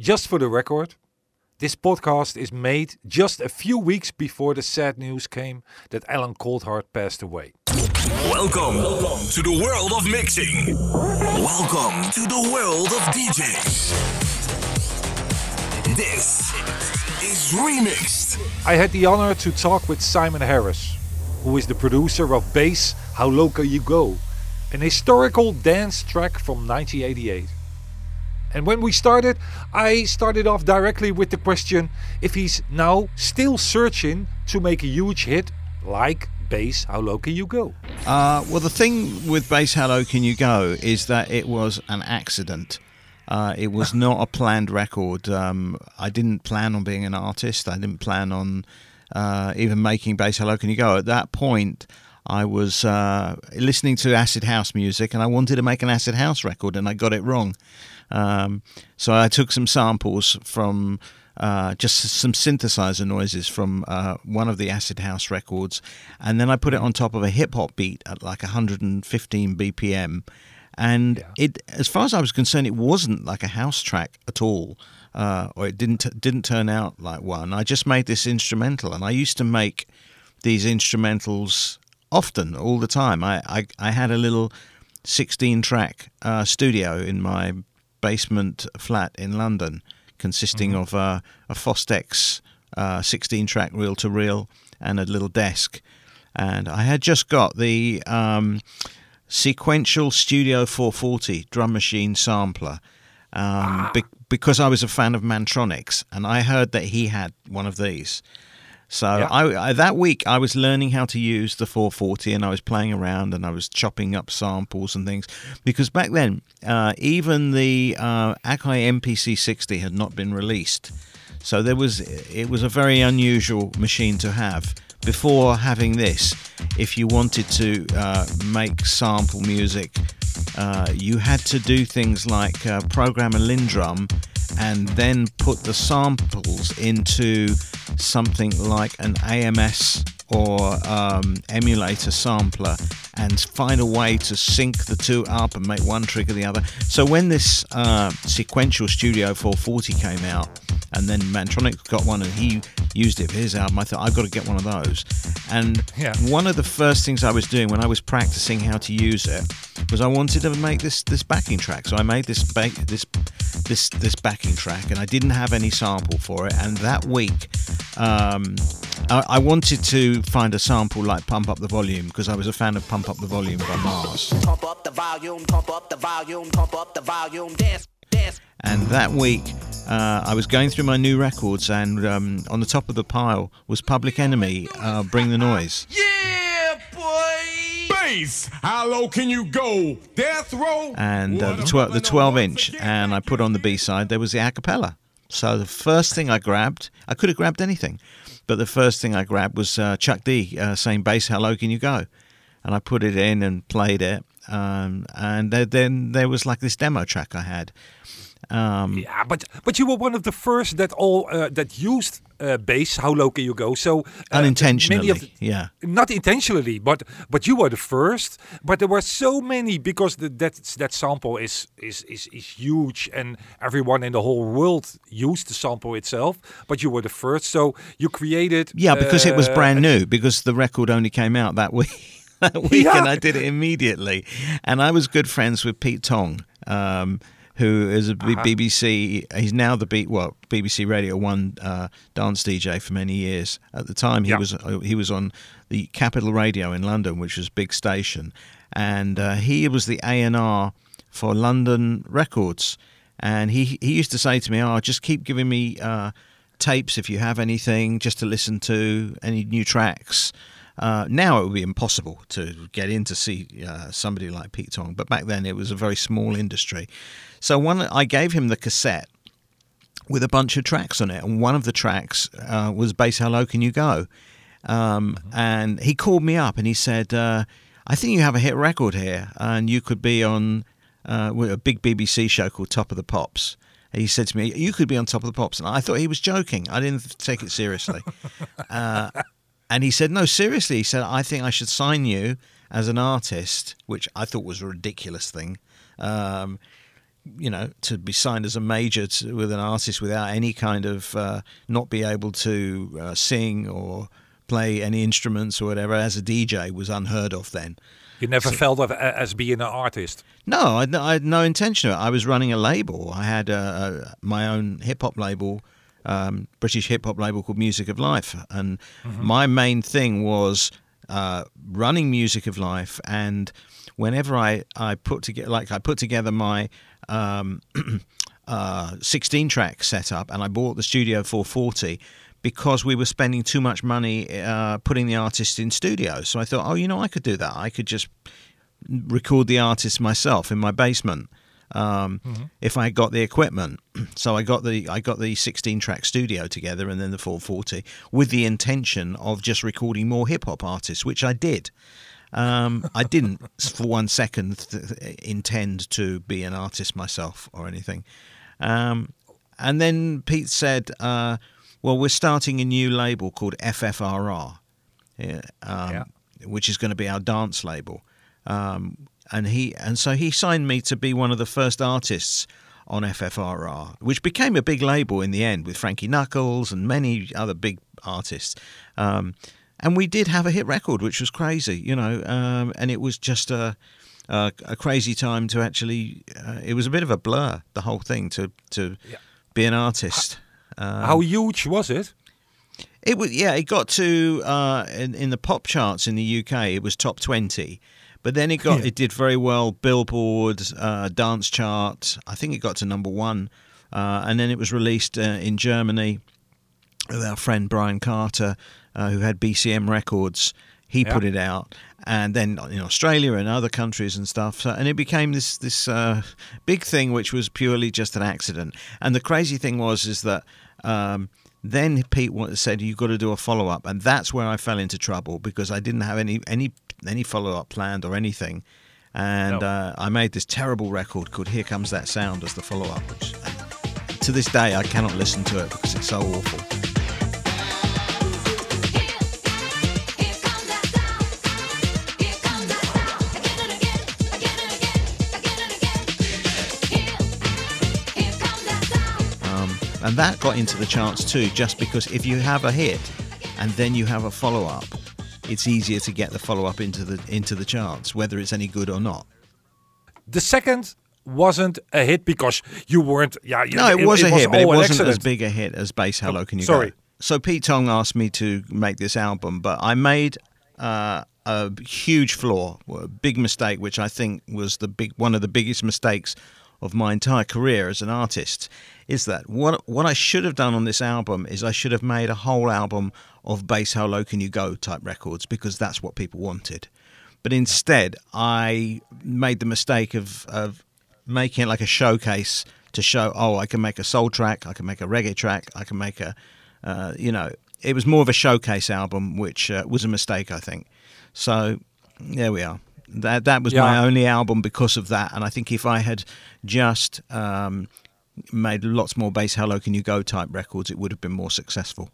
just for the record, this podcast is made just a few weeks before the sad news came that Alan Coulthard passed away. Welcome, to the world of mixing. Welcome to the world of DJs. This is Remixed. I had the honor to talk with Simon Harris, who is the producer of Bass How Low Can You Go, an historical dance track from 1988. And when we started, I started off directly with the question if he's now still searching to make a huge hit like Bass How Low Can You Go? Uh, well, the thing with Bass How Low Can You Go is that it was an accident. Uh, it was not a planned record. Um, I didn't plan on being an artist. I didn't plan on uh, even making Bass How Low Can You Go. At that point, I was uh, listening to acid house music and I wanted to make an acid house record and I got it wrong. Um, so I took some samples from uh, just some synthesizer noises from uh, one of the acid house records, and then I put it on top of a hip hop beat at like 115 BPM. And Yeah. it, as far as I was concerned, it wasn't like a house track at all, uh, or it didn't didn't turn out like one. I just made this instrumental, and I used to make these instrumentals often, all the time. I I, I had a little 16 track uh, studio in my basement flat in London, consisting of uh, a Fostex uh, 16 track reel to reel and a little desk. And I had just got the um, sequential Studio 440 drum machine sampler um, be- because I was a fan of Mantronix and I heard that he had one of these. So Yeah. I, I that week I was learning how to use the 440 and I was playing around and I was chopping up samples and things because back then uh, even the uh, Akai MPC 60 had not been released. So there was it was a very unusual machine to have. Before having this, if you wanted to uh, make sample music, uh, you had to do things like uh, program a LinnDrum and then put the samples into something like an AMS or um, emulator sampler and find a way to sync the two up and make one trigger the other. So when this uh, sequential Studio 440 came out, and then Mantronik got one and he used it for his album, I thought I've got to get one of those. And Yeah. one of the first things I was doing when I was practicing how to use it was I wanted to make this this backing track. So I made this ba- this this this backing track, and I didn't have any sample for it. And that week, um, I, I wanted to find a sample like "Pump Up the Volume" because I was a fan of "Pump Up the Volume" by MARRS. Pump up the volume, pump up the volume, pump up the volume, dance, dance. And that week, uh, I was going through my new records, and um, on the top of the pile was Public Enemy, uh, "Bring the Noise." Yeah. How low can you go? Death row. and uh, the, tw- the 12 inch. and I put on the B side. There was the a cappella. So the first thing I grabbed, I could have grabbed anything, but the first thing I grabbed was uh, Chuck D uh, saying "Bass, how low can you go?" And I put it in and played it, um, and then there was like this demo track I had. Um, Yeah, but but you were one of the first that all uh, that used uh, bass. How low can you go? So uh, unintentionally, the- yeah. not intentionally, but but you were the first. But there were so many because the, that that sample is is is is huge, and everyone in the whole world used the sample itself. But you were the first, so you created. Yeah, because it was uh, brand new. Because the record only came out that week, that week, Yeah. and I did it immediately. And I was good friends with Pete Tong, um, who is a B- Uh-huh. BBC. He's now the beat well BBC Radio One uh, dance DJ for many years. At the time, he Yeah. was uh, he was on the Capital Radio in London, which was a big station, and uh, he was the A and R for London Records. And he he used to say to me, "Oh, just keep giving me." Uh, tapes if you have anything just to listen to any new tracks. Uh, now it would be impossible to get in to see uh, somebody like Pete Tong, but back then it was a very small industry. So one, I gave him the cassette with a bunch of tracks on it, and one of the tracks uh, was "Bass How Low Can You Go," um, and he called me up and he said, uh, "I think you have a hit record here, and you could be on uh, a big BBC show called Top of the Pops." He said to me, "You could be on Top of the Pops," and I thought he was joking. I didn't take it seriously. uh, and he said, "No, seriously." He said, "I think I should sign you as an artist," which I thought was a ridiculous thing. Um, you know, to be signed as a major to, with an artist without any kind of uh, not be able to uh, sing or play any instruments or whatever as a DJ was unheard of then. You never felt of as being an artist. No, I, I had no intention of it. I was running a label. I had uh, a, my own hip hop label, um, British hip hop label called Music of Life, and my main thing was uh, running Music of Life. And whenever I I put together like I put together my um, uh, 16 track setup, and I bought the Studio 440 because we were spending too much money uh, putting the artist in studios. So I thought, oh, you know, I could do that. I could just record the artist myself in my basement um, if I got the equipment. So I got the I got the 16 track studio together and then the 440 with the intention of just recording more hip hop artists, which I did. Um, I didn't for one second th- intend to be an artist myself or anything. Um, and then Pete said, uh, "Well, we're starting a new label called FFRR, yeah, um, Yeah. which is going to be our dance label." Um, and he and so he signed me to be one of the first artists on FFRR, which became a big label in the end with Frankie Knuckles and many other big artists. Um, and we did have a hit record, which was crazy, you know, um, and it was just a, a, a crazy time to actually. Uh, it was a bit of a blur, the whole thing, to to be an artist. Um, How huge was it? it was yeah. It got to uh, in, in the pop charts in the UK. It was top twenty, but then it got Yeah. it did very well. Billboard uh, dance chart. I think it got to number one, uh, and then it was released uh, in Germany with our friend Brian Carter, uh, who had BCM Records. He Yeah. put it out, and then in Australia and other countries and stuff. So, and it became this this uh, big thing, which was purely just an accident. And the crazy thing was is that. Um, then Pete said you've got to do a follow up, and that's where I fell into trouble because I didn't have any any any follow up planned or anything, and No. uh, I made this terrible record called "Here Comes That Sound" as the follow up, which to this day I cannot listen to it because it's so awful. Um, and that got into the charts too, just because if you have a hit and then you have a follow up, it's easier to get the follow up into the into the charts, whether it's any good or not. The second wasn't a hit because you weren't. Yeah, No, it, was a hit, but it wasn't as big a hit as Bass Hello Can You sorry. Go. So Pete Tong asked me to make this album, but I made uh, a huge flaw, a big mistake, which I think was the big one of the biggest mistakes of my entire career as an artist. Is that what what I should have done on this album is I should have made a whole album of Bass How Low Can You Go type records because that's what people wanted. But instead, I made the mistake of, of making it like a showcase to show, oh, I can make a soul track, I can make a reggae track, I can make a, uh, you know, it was more of a showcase album, which uh, was a mistake, I think. So there we are. That that was my only album because of that, and I think if I had just um, made lots more bass "Hello Can You Go" type records, it would have been more successful.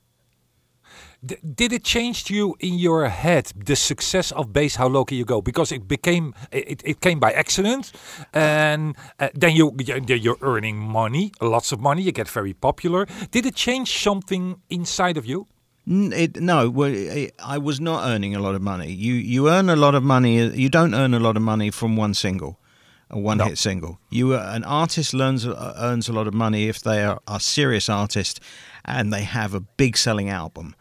D- did it change to you in your head the success of Bass How Low Can You Go? Because it became it, it came by accident, and uh, then you you're earning money, lots of money. You get very popular. Did it change something inside of you? It, no, well, it, I was not earning a lot of money. You you earn a lot of money. You don't earn a lot of money from one single, a one hit single. You uh, an artist learns uh, earns a lot of money if they are a serious artist and they have a big selling album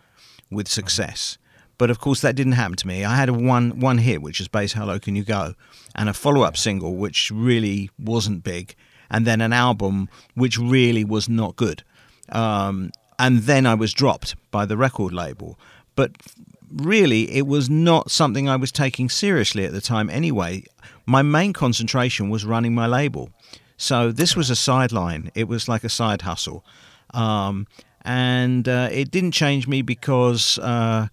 with success. But of course, that didn't happen to me. I had a one one hit, which was "Bass Hello Can You Go," and a follow up single, which really wasn't big, and then an album which really was not good. Um, and then I was dropped by the record label. But really, it was not something I was taking seriously at the time anyway. My main concentration was running my label. So this was a sideline, it was like a side hustle. Um, and uh, it didn't change me because. Uh,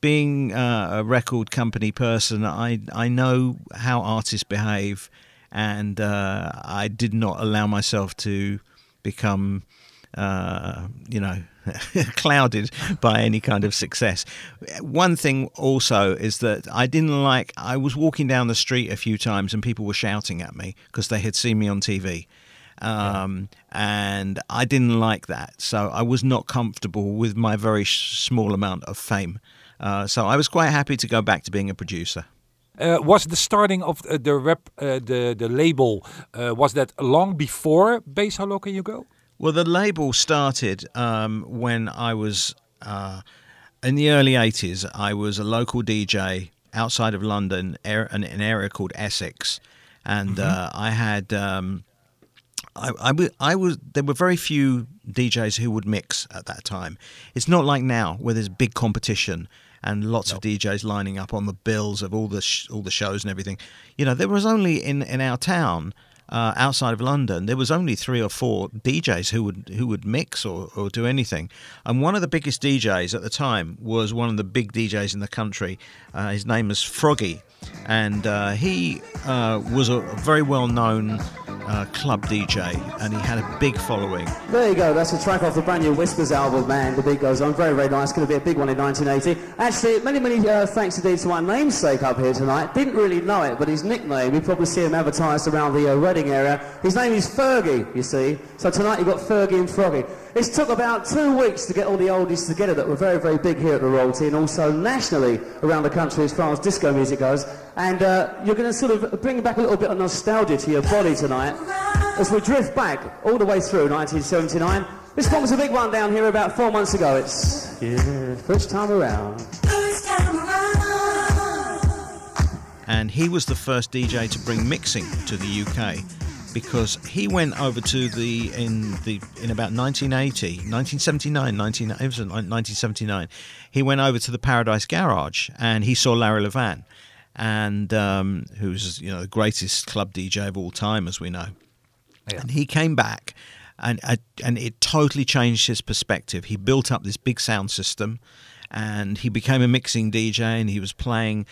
being uh, a record company person, I I know how artists behave, and uh, I did not allow myself to become, uh, you know, clouded by any kind of success. One thing also is that I didn't like. I was walking down the street a few times, and people were shouting at me because they had seen me on TV. Um, and I didn't like that. So I was not comfortable with my very small amount of fame. Uh, so I was quite happy to go back to being a producer. Uh, was the starting of uh, the rep, uh, the the label, uh, was that long before Low Can You Go? Well, the label started um, when I was uh, in the early 80s. I was a local DJ outside of London, an, an area called Essex. And uh, I had. Um, I, I, w- I was there were very few DJs who would mix at that time. It's not like now where there's big competition and lots of DJs lining up on the bills of all the sh- all the shows and everything. You know, there was only in in our town uh, outside of London, there was only three or four DJs who would who would mix or, or do anything. And one of the biggest DJs at the time was one of the big DJs in the country. Uh, his name was Froggy, and uh, he uh, was a very well known uh, club DJ, and he had a big following. There you go, that's a track off the brand new Whispers album, man. The beat goes on. Very, very nice. Going to be a big one in 1980. Actually, many, many uh, thanks indeed to my namesake up here tonight. Didn't really know it, but his nickname, you probably see him advertised around the uh, Reading area. His name is Fergie, you see. So tonight you've got Fergie and Froggy. It took about two weeks to get all the oldies together that were very, very big here at the Royalty and also nationally around the country as far as disco music goes. And uh, you're going to sort of bring back a little bit of nostalgia to your body tonight as we drift back all the way through 1979. This one was a big one down here about four months ago. It's yeah, first time around. and he was the first DJ to bring mixing to the UK because he went over to the in the in about 1980 1979 19, it was 1979 he went over to the Paradise Garage and he saw Larry Levan and um, who's you know the greatest club DJ of all time as we know. And he came back and and it totally changed his perspective. He built up this big sound system and he became a mixing DJ and he was playing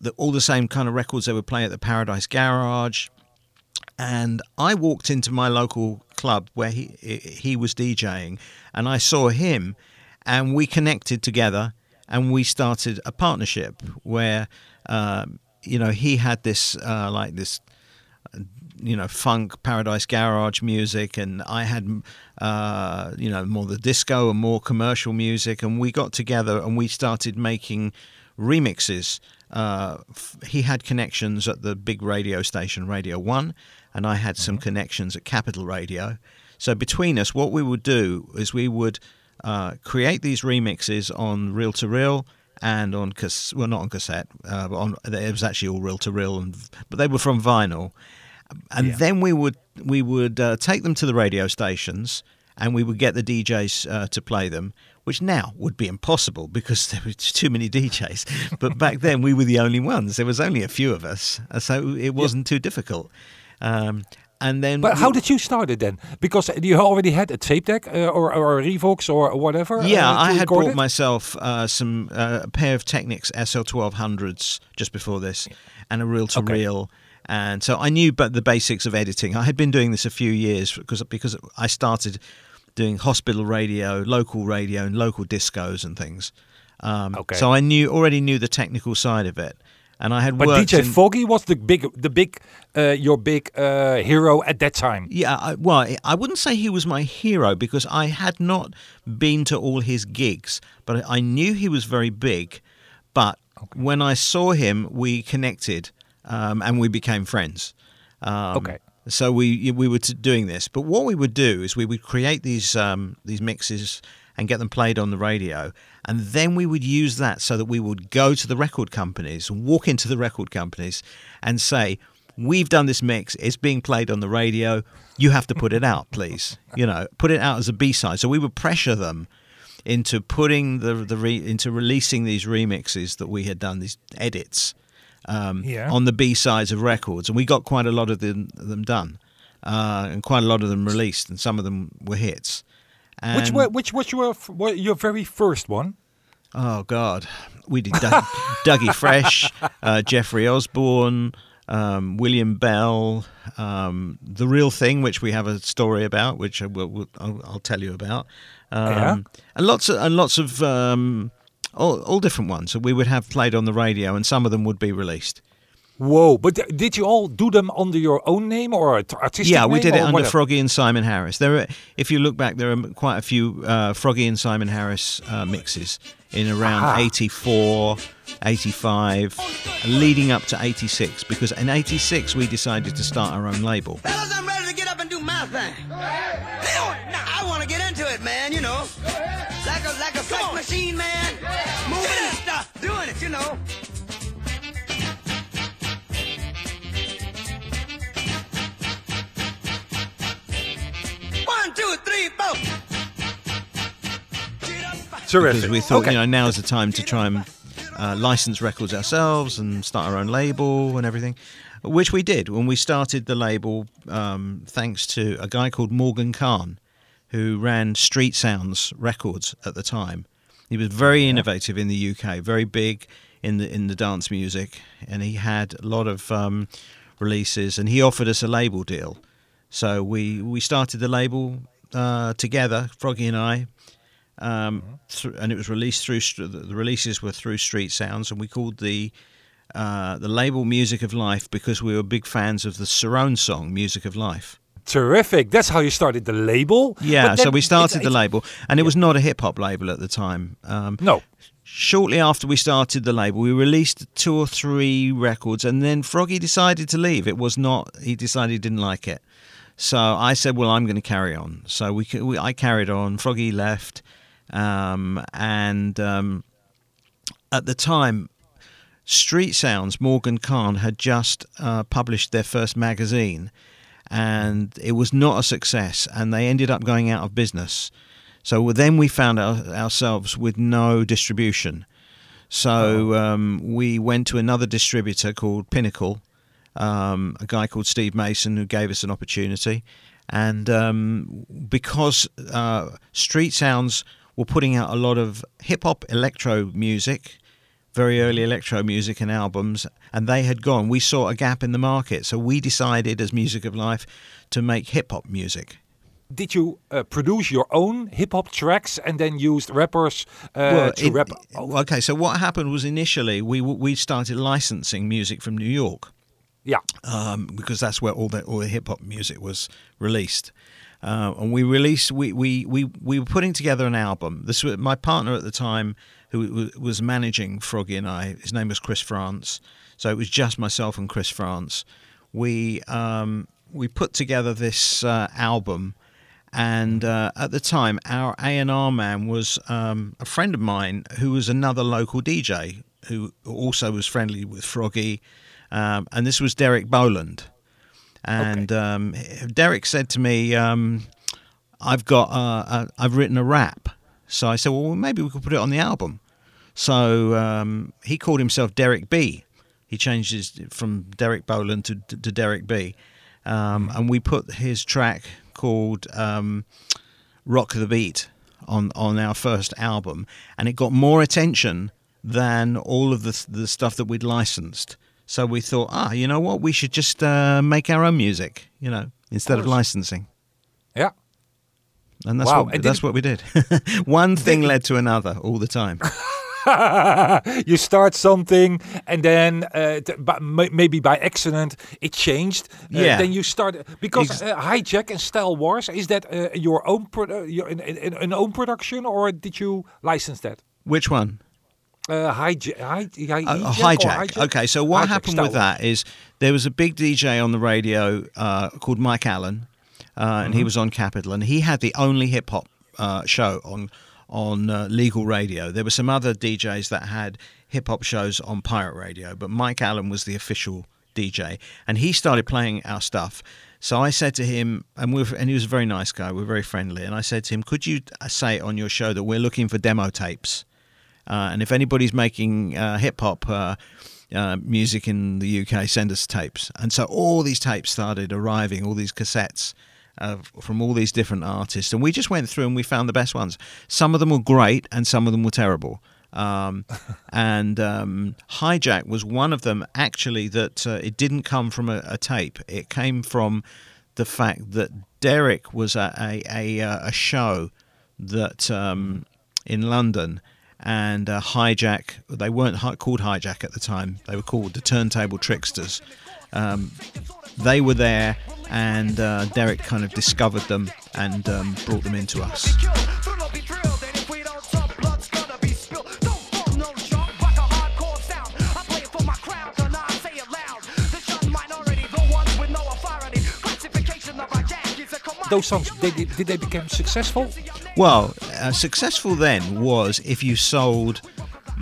the, all the same kind of records they would play at the Paradise Garage. And I walked into my local club where he he was DJing, and I saw him, and we connected together, and we started a partnership where, um, you know, he had this uh, like this you know funk paradise garage music and i had uh, you know more the disco and more commercial music and we got together and we started making remixes. Uh, he had connections at the big radio station radio 1 and i had some connections at capital radio so between us what we would do is we would uh, create these remixes on reel to reel and on cas- well not on cassette uh, but on it was actually all reel to reel and but they were from vinyl and then we would we would uh, take them to the radio stations and we would get the DJs uh, to play them, which now would be impossible because there were too many DJs. But back then we were the only ones. There was only a few of us, so it wasn't too difficult. Um, and then, But how did you start it then? Because you already had a tape deck uh, or, or a Revox or whatever. Yeah, uh, I had bought it? myself uh, some uh, a pair of Technics SL1200s just before this, and a reel to reel. And so I knew but the basics of editing. I had been doing this a few years because because I started doing hospital radio, local radio, and local discos and things. Um, Okay. So I knew already knew the technical side of it, and I had But worked DJ Froggy was the big, the big, uh, your big uh, hero at that time. Yeah, I, well, I- wouldn't say he was my hero because I had not been to all his gigs, but I knew he was very big. But when I saw him, we connected um, and we became friends. Um, Okay. So we we were t- doing this, but what we would do is we would create these um, these mixes and get them played on the radio, and then we would use that so that we would go to the record companies, walk into the record companies, and say, "We've done this mix. It's being played on the radio. You have to put it out, please. You know, put it out as a B side." So we would pressure them into putting the the re, into releasing these remixes that we had done, these edits um, Yeah. on the B sides of records, and we got quite a lot of them, them done, uh, and quite a lot of them released, and some of them were hits. And, Which were, which was your your very first one? Oh God, we did Doug, Dougie Fresh, uh, Jeffrey Osborne, um, William Bell, um, the real thing, which we have a story about, which I will, will, I'll, I'll tell you about, um, Yeah. and lots of and lots of um, all, all different ones that we would have played on the radio, and some of them would be released. Whoa! But th- did you all do them under your own name or a t- artistic Yeah, we name did it under whatever? Froggy and Simon Harris. There, are, if you look back, there are quite a few uh, Froggy and Simon Harris uh, mixes in around Aha. 84, 85, leading up to 86. Because in 86 we decided to start our own label. Fellas, I'm ready to get up and do my thing. I want to get into it, man, you know. Like a like a sex machine, man. Moving and stuff, doing it, you know. Two, three, four. Terrific. Because we thought, okay. you know, now's the time to try and uh, license records ourselves and start our own label and everything, which we did when we started the label. Um, thanks to a guy called Morgan Khan, who ran Street Sounds Records at the time. He was very innovative in the UK, very big in the in the dance music, and he had a lot of um, releases. And he offered us a label deal, so we we started the label uh, together, Froggy and I, um, thr- and it was released through st- the releases were through Street Sounds, and we called the uh, the label Music of Life because we were big fans of the Cerrone song Music of Life. Terrific. That's how you started the label. Yeah, so we it's- started the label, and it was not a hip hop label at the time. Um, No. shortly after we started the label, we released two or three records, and then Froggy decided to leave. It was not. He decided he didn't like it. So I said, "Well, I'm going to carry on." So we, we I carried on. Froggy left, um, and um, at the time, Street Sounds, Morgan Khan had just uh, published their first magazine, and it was not a success, and they ended up going out of business. So then we found our, ourselves with no distribution. So um, we went to another distributor called Pinnacle, um, a guy called Steve Mason who gave us an opportunity. And um, because uh, Street Sounds were putting out a lot of hip hop electro music, very early electro music and albums, and they had gone, we saw a gap in the market. So we decided, as Music of Life, to make hip hop music. Did you uh, produce your own hip hop tracks and then used rappers uh, to it- rap? okay, so what happened was initially we we started licensing music from New York. Yeah. um, because that's where all the all the hip hop music was released. Uh, and we released we, we we we were putting together an album. This was my partner at the time who was managing Froggy and I. His name was Chris France. So it was just myself and Chris France. We um, we put together this uh, album. And uh, at the time, our A and R man was um, a friend of mine who was another local DJ who also was friendly with Froggy, um, and this was Derek Boland. And um, Derek said to me, um, "I've got, uh, uh, I've written a rap." So I said, "Well, maybe we could put it on the album." So um, he called himself Derek B. He changed his from Derek Boland to, to, to Derek B. Um, and we put his track called um, "Rock the Beat" on on our first album, and it got more attention than all of the the stuff that we'd licensed. So we thought, ah, you know what, we should just uh, make our own music, you know, instead of licensing. Yeah. And that's Wow, what that's what we did. One thing led to another all the time. you start something and then uh, t- but may- maybe by accident it changed. Uh, Yeah. Then you start because Ex- uh, hijack and Style Wars is that uh, your own pro- uh, your an, an, an own production or did you license that? Which one? Uh, hijack, hi, hi, Uh, hijack, hijack. Okay, so what Hijack, happened Style with that is there was a big DJ on the radio uh, called Mike Allen, uh, and Mm-hmm. he was on Capital, and he had the only hip hop uh, show on on uh, legal radio. There were some other DJs that had hip hop shows on pirate radio, but Mike Allen was the official DJ, and he started playing our stuff. So I said to him, and we and he was a very nice guy. We are very friendly, and I said to him, "Could you uh, say on your show that we're looking for demo tapes?" Uh, and if anybody's making uh, hip hop uh, uh, music in the UK, send us tapes. And so all these tapes started arriving, all these cassettes uh, from all these different artists. And we just went through and we found the best ones. Some of them were great and some of them were terrible. Um, and um, Hijack was one of them, actually, that uh, it didn't come from a, a tape. It came from the fact that Derek was at a, a, a show that um, in London and uh, Hijack. They weren't hi- called Hijack at the time. They were called the Turntable Tricksters. Um, they were there, and uh, Derek kind of discovered them and um, brought them into us. Those songs, they, did did they become successful? Well, uh, successful then was if you sold,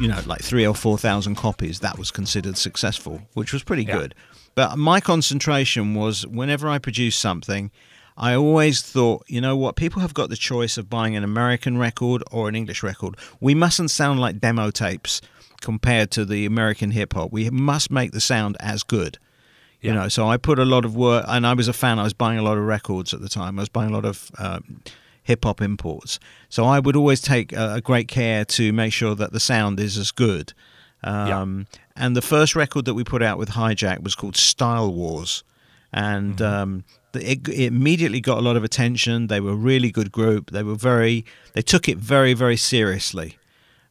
you know, like three or four thousand copies, that was considered successful, which was pretty Yeah. good. But my concentration was whenever I produced something, I always thought, you know what, people have got the choice of buying an American record or an English record. We mustn't sound like demo tapes compared to the American hip hop. We must make the sound as good. You know, so I put a lot of work, and I was a fan. I was buying a lot of records at the time. I was buying a lot of um, hip hop imports. So I would always take a, great care to make sure that the sound is as good. Um, And the first record that we put out with Hijack was called Style Wars, and um, it, it immediately got a lot of attention. They were a really good group. They were very. They took it very, very seriously,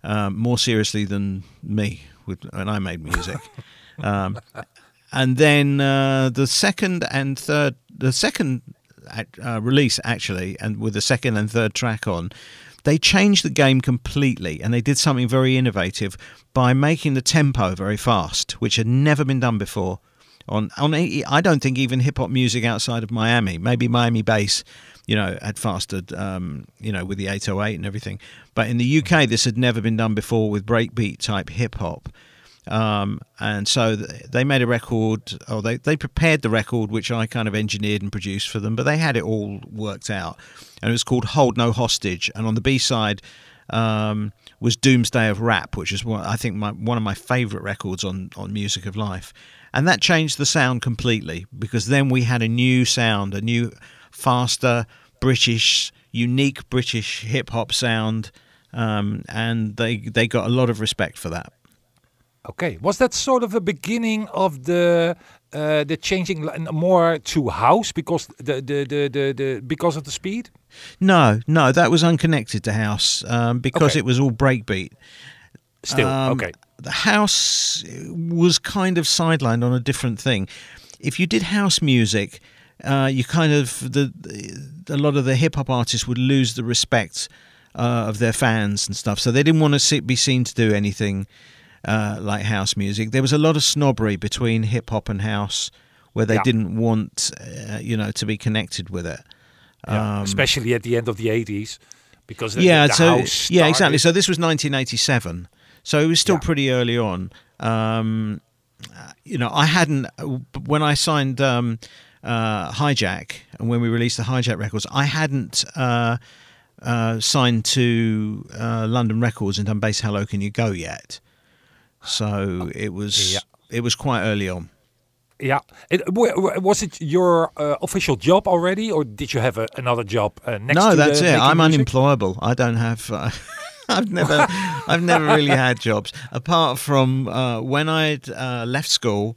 um, more seriously than me with, when I made music. um, and then uh, the second and third, the second uh, release actually, and with the second and third track on, they changed the game completely, and they did something very innovative by making the tempo very fast, which had never been done before. On on, I don't think even hip hop music outside of Miami, maybe Miami bass, you know, had fastered, um, you know, with the 808 and everything. But in the UK, this had never been done before with breakbeat type hip hop. Um, and so they made a record, or they, they prepared the record, which I kind of engineered and produced for them, but they had it all worked out. And it was called Hold No Hostage. And on the B side um, was Doomsday of Rap, which is one, I think my, one of my favorite records on, on Music of Life. And that changed the sound completely because then we had a new sound, a new, faster, British, unique British hip hop sound. Um, and they, they got a lot of respect for that. Okay, was that sort of a beginning of the uh, the changing more to house because the, the, the, the, the because of the speed? No, no, that was unconnected to house um, because Okay. it was all breakbeat. Still, Um, okay. The house was kind of sidelined on a different thing. If you did house music, uh, you kind of the, the a lot of the hip hop artists would lose the respect uh, of their fans and stuff. So they didn't want to see, be seen to do anything uh, like house music. There was a lot of snobbery between hip hop and house, where they Yeah. didn't want uh, you know to be connected with it. Yeah, Um, especially at the end of the 80s because the, yeah, the so house yeah, exactly. So this was 1987, so it was still Yeah. pretty early on. Um, you know, I hadn't when I signed um, uh, Hijack and when we released the Hijack records, I hadn't uh, uh, signed to uh, London Records and done Bass How Low Can You Go yet. So it was Yeah. it was quite early on. Yeah, it, w- w- was it your uh, official job already, or did you have a, another job uh, next no, that's the it. I'm music? unemployable. I don't have. Uh, I've never, I've never really had jobs apart from uh, when I'd uh, left school.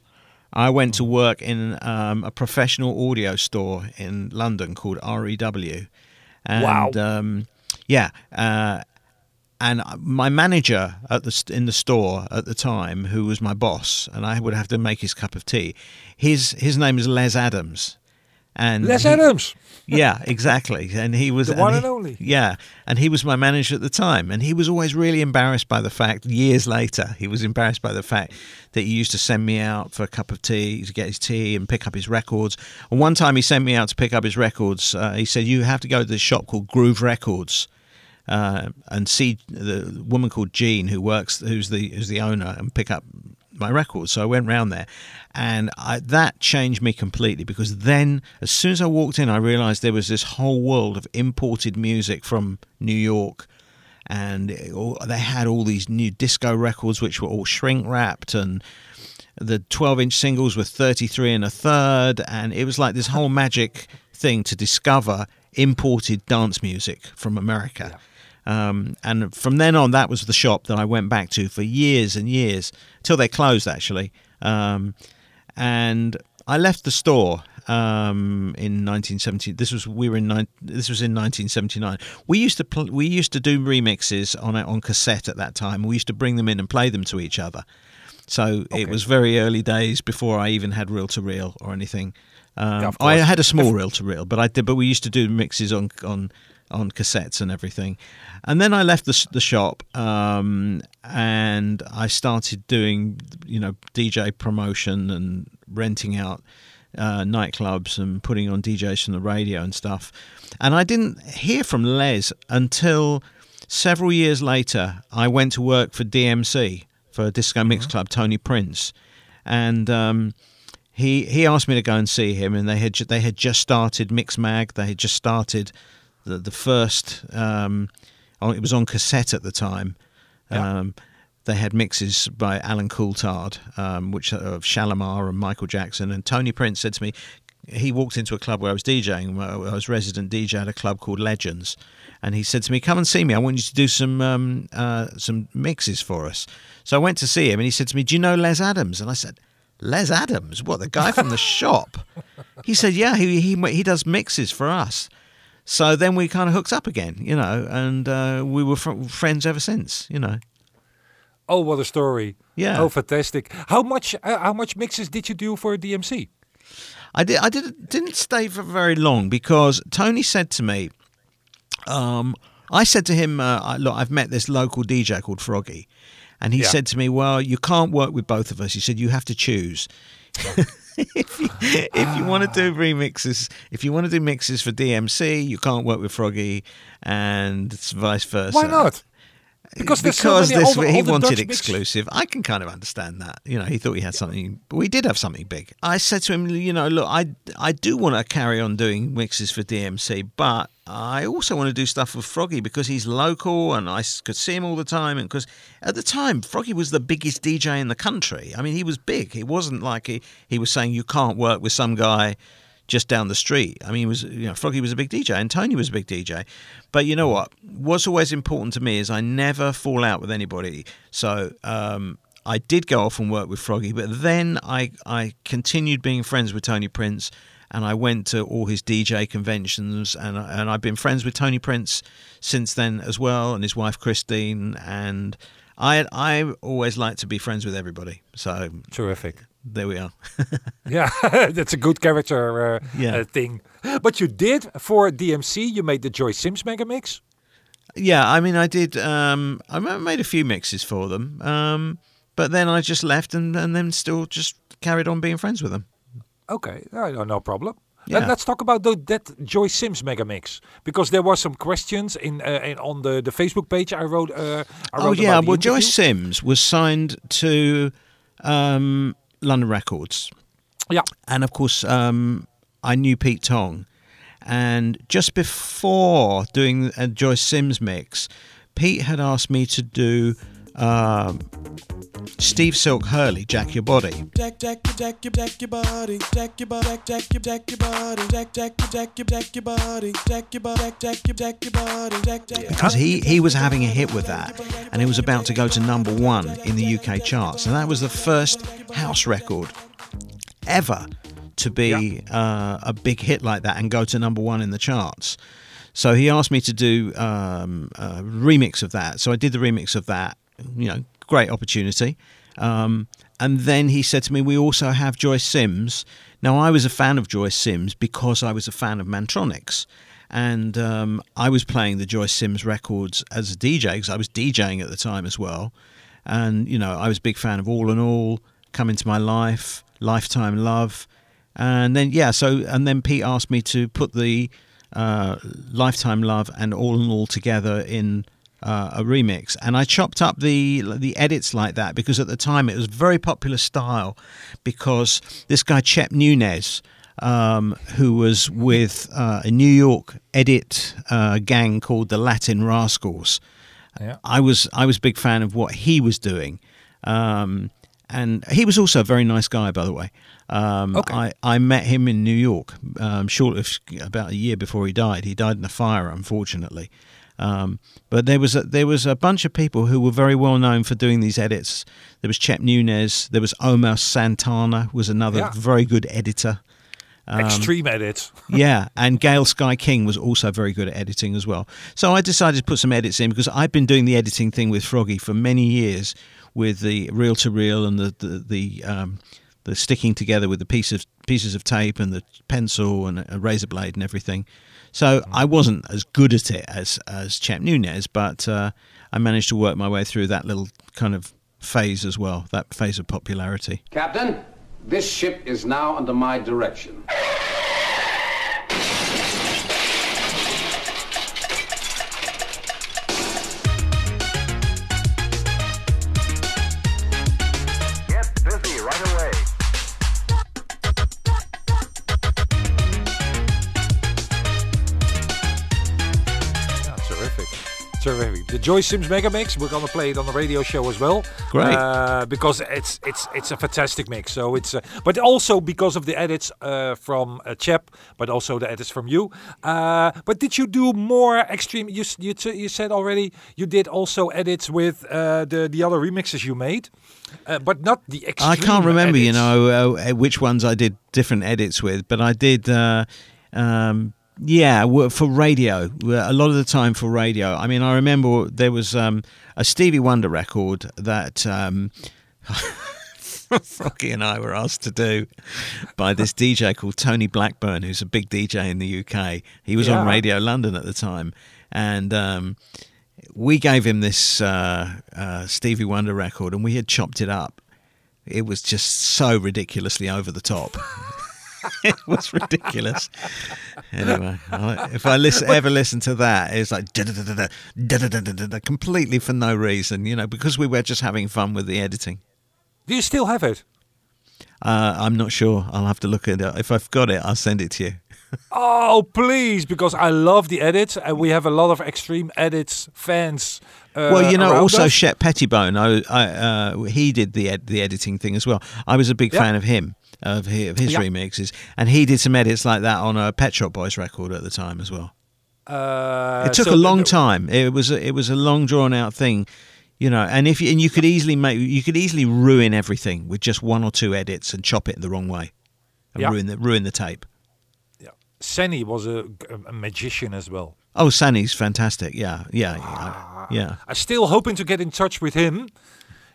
I went to work in um, a professional audio store in London called REW, and Wow. um, yeah, uh, and my manager at the in the store at the time, who was my boss, and I would have to make his cup of tea. His his name is Les Adams, and Les he- Adams. yeah, exactly. And he was The and one he- and only. Yeah, and he was my manager at the time, and he was always really embarrassed by the fact. Years later, he was embarrassed by the fact that he used to send me out for a cup of tea to get his tea and pick up his records. And one time, he sent me out to pick up his records. Uh, he said, "You have to go to this shop called Groove Records." Uh, and see the woman called Jean who works, who's the who's the owner, and pick up my records. So I went round there, and I, that changed me completely because then, as soon as I walked in, I realised there was this whole world of imported music from New York, and all, they had all these new disco records which were all shrink wrapped and. The 12 inch singles were 33 and a third, and it was like this whole magic thing to discover imported dance music from America. Um, and from then on, that was the shop that I went back to for years and years till they closed, actually. Um, and I left the store um, in 1970. This was we were in nine, this was in 1979. We used to pl- we used to do remixes on on cassette at that time. We used to bring them in and play them to each other. So Okay. it was very early days before I even had reel to reel or anything. Um, Yeah, I had a small reel to reel, but I did. But we used to do mixes on on on cassettes and everything. And then I left the the shop, um, and I started doing you know DJ promotion and renting out uh, nightclubs and putting on DJs from the radio and stuff. And I didn't hear from Les until several years later. I went to work for DMC for Disco Mix Club, Tony Prince, and. Um, he he asked me to go and see him, and they had they had just started Mixmag. They had just started the the first. Um, it was on cassette at the time. Yeah. Um, they had mixes by Alan Coulthard, um, which of Shalimar and Michael Jackson. And Tony Prince said to me, he walked into a club where I was DJing. I was resident DJ at a club called Legends, and he said to me, "Come and see me. I want you to do some um, uh, some mixes for us." So I went to see him, and he said to me, "Do you know Les Adams?" And I said. Les Adams, what the guy from the shop? He said, "Yeah, he he he does mixes for us." So then we kind of hooked up again, you know, and uh, we were fr- friends ever since, you know. Oh, what a story! Yeah. Oh, fantastic! How much? Uh, how much mixes did you do for DMC? I did. I did, didn't stay for very long because Tony said to me, um, I said to him, uh, I- "Look, I've met this local DJ called Froggy," and he Yeah. said to me, "Well, you can't work with both of us." He said, "You have to choose." if you, if you want to do remixes, if you want to do mixes for DMC, you can't work with Froggy, and vice versa. Why not? Because there's so many- this all the- he all the wanted Dutch mix- exclusive. I can kind of understand that. You know, he thought he had something, but we did have something big. I said to him, you know, look, I I do want to carry on doing mixes for DMC, but I also want to do stuff with Froggy because he's local and I could see him all the time. And because at the time, Froggy was the biggest DJ in the country. I mean, he was big. It wasn't like he, he was saying you can't work with some guy just down the street. I mean, was you know Froggy was a big DJ and Tony was a big DJ. But you know what? What's always important to me is I never fall out with anybody. So um, I did go off and work with Froggy, but then I I continued being friends with Tony Prince. And I went to all his DJ conventions, and and I've been friends with Tony Prince since then as well, and his wife Christine. And I I always like to be friends with everybody. So Terrific. There we are. Yeah, that's a good character uh, Yeah. uh, thing. But you did for DMC. You made the Joyce Sims mega mix. Yeah, I mean, I did. Um, I made a few mixes for them, um, but then I just left and, and then still just carried on being friends with them. Okay, no, no, no problem. Yeah. Let, let's talk about the, that Joyce Sims mega mix because there was some questions in, uh, in on the, the Facebook page I wrote. Uh, I Oh yeah, about well, Joy. Sims was signed to um, London Records, Yeah, and of course, um, I knew Pete Tong, and just before doing a Joyce Sims mix, Pete had asked me to do. Um, Steve Silk Hurley, Jack Your Body. Jack, jack, jack, jack your body, jack your body, jack, jack your, jack your body, jack, jack, jack jack your body, jack your body, jack, jack jack your body, jack, jack. because he, he was having a hit with that and it was about to go to number one in the UK charts. And that was the first house record ever to be uh, a big hit like that and go to number one in the charts. So he asked me to do um, a remix of that. So I did the remix of that. You know, great opportunity. Um, and then he said to me, "We also have Joyce Sims." Now I was a fan of Joyce Sims because I was a fan of Mantronix, and um, I was playing the Joyce Sims records as a DJ because I was DJing at the time as well. And you know, I was a big fan of All in All, Come into My Life, Lifetime Love, and then yeah, so and then Pete asked me to put the uh, Lifetime Love and All in All together in uh, a remix, and I chopped up the the edits like that because at the time it was very popular style because this guy Chep Nunez. Um, who was with uh, a New York edit uh, gang called the Latin Rascals? Yeah. I was I was a big fan of what he was doing, um, and he was also a very nice guy, by the way. Um, Okay. I, I met him in New York, um, short of about a year before he died. He died in a fire, unfortunately. Um, but there was a, there was a bunch of people who were very well known for doing these edits. There was Chep Nunez. There was Omar Santana, was another Yeah. very good editor. Um, Extreme edit. yeah, and Gail Sky King was also very good at editing as well. So I decided to put some edits in because I've been doing the editing thing with Froggy for many years with the reel to reel and the the the, um, the sticking together with the piece of pieces of tape and the pencil and a razor blade and everything. So I wasn't as good at it as as Chep Nunez, but uh, I managed to work my way through that little kind of phase as well, that phase of popularity. Captain, this ship is now under my direction. The Joyce Sims Mega Mix. We're gonna play it on the radio show as well. Great. Uh, because it's it's it's a fantastic mix. So it's uh, but also because of the edits uh, from uh, Chep, but also the edits from you. Uh, but did you do more extreme? You you, you said already you did also edits with uh, the the other remixes you made, uh, but not the extreme. I can't remember, you know, uh, which ones I did different edits with, but I did, uh, um, yeah, for radio. A lot of the time for radio. I mean, I remember there was um, a Stevie Wonder record that. Um, Froggy and I were asked to do by this DJ called Tony Blackburn, who's a big DJ in the UK. He was on Radio London at the time, and um, we gave him this uh, uh, Stevie Wonder record, and we had chopped it up. It was just so ridiculously over the top. it was ridiculous. Anyway, I- if I listen, ever listen to that, it's like da-da-da-da-da, da-da-da-da-da, completely for no reason, you know, because we were just having fun with the editing. Do you still have it? Uh, I'm not sure. I'll have to look at it. If I've got it, I'll send it to you. Oh, please, because I love the edits, and we have a lot of extreme edits fans. Uh, well, you know, also us. Shep Pettibone. I, I, uh, he did the ed- the editing thing as well. I was a big Yeah. fan of him, of his, of his Yeah. remixes, and he did some edits like that on a Pet Shop Boys record at the time as well. Uh, it took so a long time. It was a, it was a long drawn out thing, you know. And if you, and you could easily make you could easily ruin everything with just one or two edits and chop it the wrong way, and Yeah. ruin the ruin the tape. Yeah, Senny was a, a magician as well. Oh, Sunny's fantastic. Yeah, yeah, yeah. yeah. I'm still hoping to get in touch with him.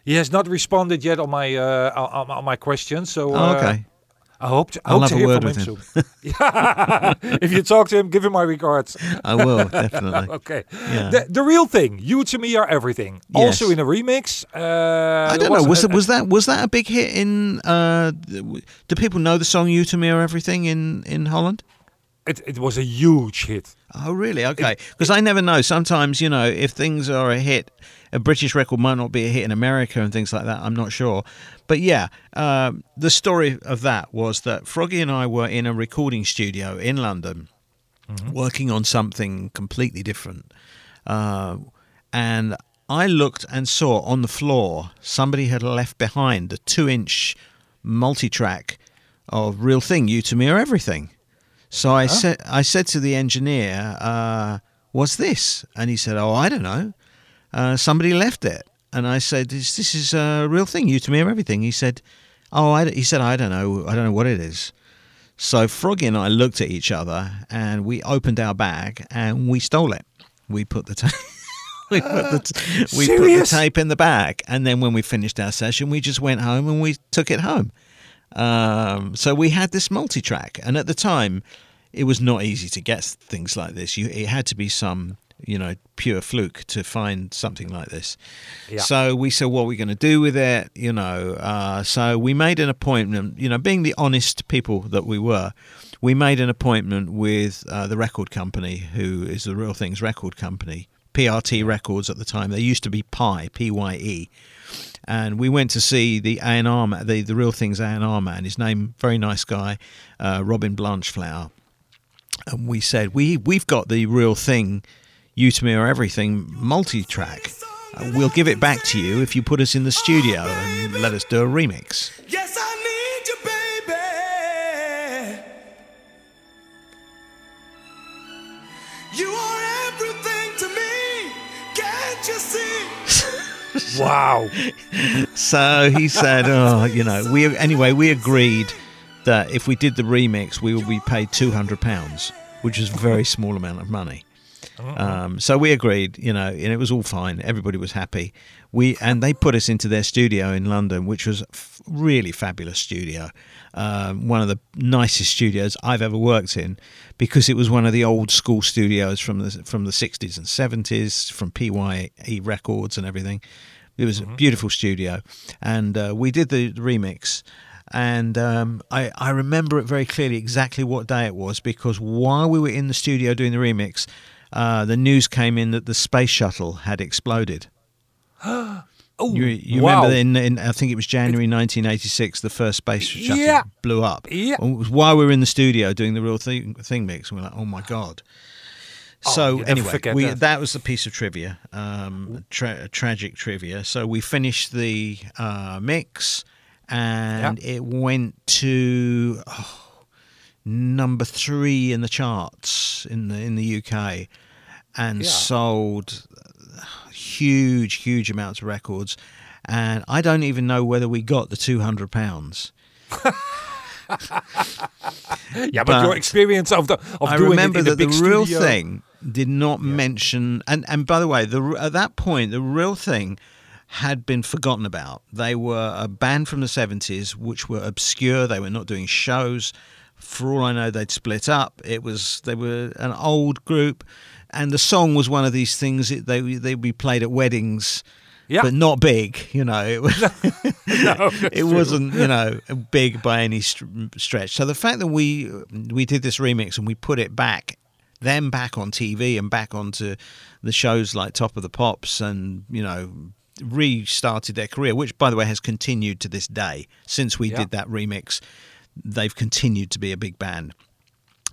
He has not responded yet on my uh, on, on my questions. So Oh, uh, okay. I hope to, I I'll hope have to a hear word from him, with soon. If you talk to him, give him my regards. I will definitely. okay. Yeah. The, the real thing, you to me are everything. Also in a remix. Uh, I don't know. Was a- that was that was that a big hit in? Uh, do people know the song "You to Me Are Everything" in in Holland? It, it was a huge hit. Oh, really? Okay. Because I never know. Sometimes, you know, if things are a hit, a British record might not be a hit in America and things like that. I'm not sure. But yeah, um, the story of that was that Froggy and I were in a recording studio in London working on something completely different. Uh, and I looked and saw on the floor somebody had left behind a two inch multi track of Real Thing, You to Me Are Everything. So I said, I said to the engineer, uh, "What's this?" And he said, "Oh, I don't know. Uh, somebody left it." And I said, "This, this is a real thing. You to me or everything." He said, "Oh, I, he said I don't know. I don't know what it is." So Froggy and I looked at each other and we opened our bag and we stole it. We put the tape. we put the t- we put the tape in the bag, and then when we finished our session, we just went home and we took it home. Um, so we had this multi-track, and at the time, it was not easy to get things like this. You, it had to be some, you know, pure fluke to find something like this. Yeah. So we said, what are we going to do with it? You know, uh, so we made an appointment. You know, being the honest people that we were, we made an appointment with uh, the record company, who is the Real Things Record Company, PRT Records at the time. They used to be Pye, P Y E and we went to see the A and R man, the the Real Things A and R man. His name, very nice guy, uh, Robin Blanchflower. And we said, we we've got the Real Thing, You to Me Are Everything multi-track. Uh, we'll give it back to you if you put us in the studio and let us do a remix. Yes, I need you, baby. You are everything to me. Can't you see? Wow. So he said, "Oh, you know, we anyway we agreed that if we did the remix, we would be paid two hundred pounds, which is a very small amount of money. Um, so we agreed, you know, and it was all fine. Everybody was happy. We and they put us into their studio in London, which was a f- really fabulous studio, um, one of the nicest studios I've ever worked in, because it was one of the old school studios from the from the sixties and seventies, from PYE Records and everything. It was a beautiful studio, and uh, we did the remix. And um, I, I remember it very clearly exactly what day it was because while we were in the studio doing the remix, uh, the news came in that the space shuttle had exploded. oh, You, you wow. remember in, in I think it was January 1986 the first space shuttle Yeah. blew up. Yeah. And it was while we were in the studio doing the real thing, thing mix, we're like, oh my god. So you anyway, we, that. that was a piece of trivia, um, tra- tragic trivia. So we finished the uh, mix, and it went to oh, number three in the charts in the in the UK, and Yeah. sold uh, huge, huge amounts of records. And I don't even know whether we got the two hundred pounds. yeah, but, your experience of the of I doing remember it in that the real thing did not mention, and and by the way, the at that point, the real thing had been forgotten about. They were a band from the seventies, which were obscure. They were not doing shows. For all I know, they'd split up. It was they were an old group, and the song was one of these things. That they they'd be played at weddings. Yeah. But not big, you know. It was, no, it wasn't you know, big by any st- stretch. So the fact that we we did this remix and we put it back, them back on TV and back onto the shows like Top of the Pops and you know restarted their career, which by the way has continued to this day since we Yeah. did that remix. They've continued to be a big band.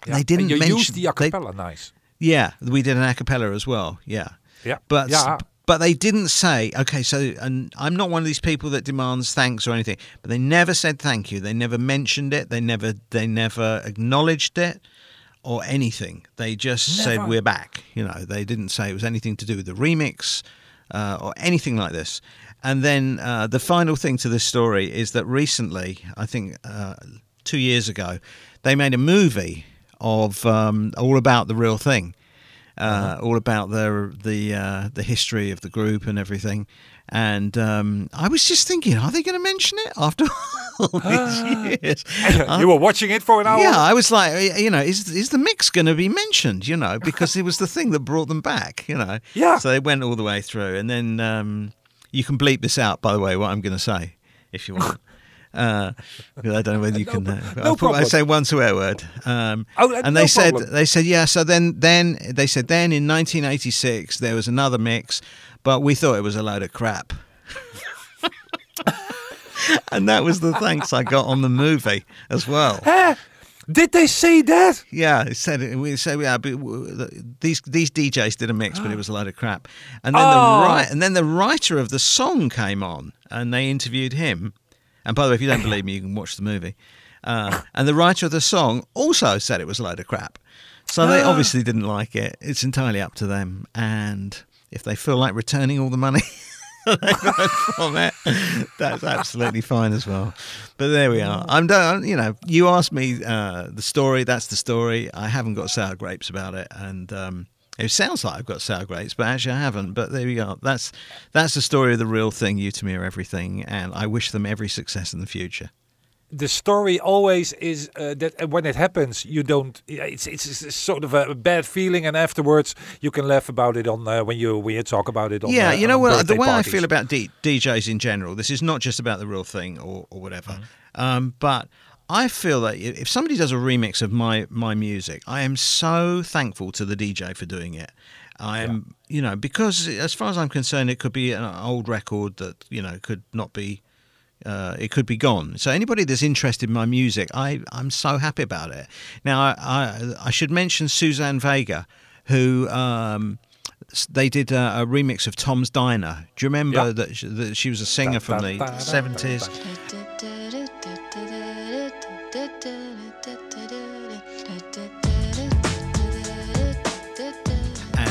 Yeah. They didn't and you mention used the they- acapella nice. yeah, we did an a cappella as well. Yeah. Yeah. But Yeah. but they didn't say okay. So and I'm not one of these people that demands thanks or anything. But they never said thank you. They never mentioned it. They never they never acknowledged it or anything. They just said we're back. You know, they didn't say it was anything to do with the remix uh, or anything like this. And then uh, the final thing to this story is that recently, I think uh, two years ago, they made a movie of um, all about the real thing uh, all about the the uh, the history of the group and everything. And um, I was just thinking, are they going to mention it after all these years? you were watching it for an hour. Yeah, I was like, uh, you know, is is the mix going to be mentioned? You know, because it was the thing that brought them back. You know, Yeah. So they went all the way through, and then um, you can bleep this out, by the way, what I'm going to say, if you want. Uh, I don't know whether you can. Uh, no I'll put- I say one swear word. Um, Oh, uh, and no they said problem. they said yeah. So then then they said then in 1986 there was another mix, but we thought it was a load of crap. and that was the thanks I got on the movie as well. Did they say that? Yeah, it said it. We said yeah, but these these DJs did a mix, but it was a load of crap. And then Oh. the right, and then the writer of the song came on, and they interviewed him. And by the way, if you don't believe me, you can watch the movie. Uh, and the writer of the song also said it was a load of crap. So they obviously didn't like it. It's entirely up to them. And if they feel like returning all the money from it, that's absolutely fine as well. But there we are. I'm done. You know, you asked me uh, the story. That's the story. I haven't got sour grapes about it, and um, it sounds like I've got sour grapes, but actually I haven't. But there we go. That's that's the story of the real thing. You to me are everything, and I wish them every success in the future. The story always is uh, that uh, when it happens, you don't. It's, it's it's sort of a bad feeling, and afterwards you can laugh about it on uh, when you when you talk about it. On, yeah, uh, you know what? The way I feel about D- DJs in general, this is not just about the real thing or, or whatever. Um, but I feel that if somebody does a remix of my my music, I am so thankful to the DJ for doing it. I am, you know, because as far as I'm concerned, it could be an old record that you know could not be. Uh, it could be gone. So anybody that's interested in my music, I I'm so happy about it. Now I I, I should mention Suzanne Vega, who um, they did a, a remix of Tom's Diner. Do you remember Yeah. that, she, that she was a singer Da, from da, the da, da, da, seventies?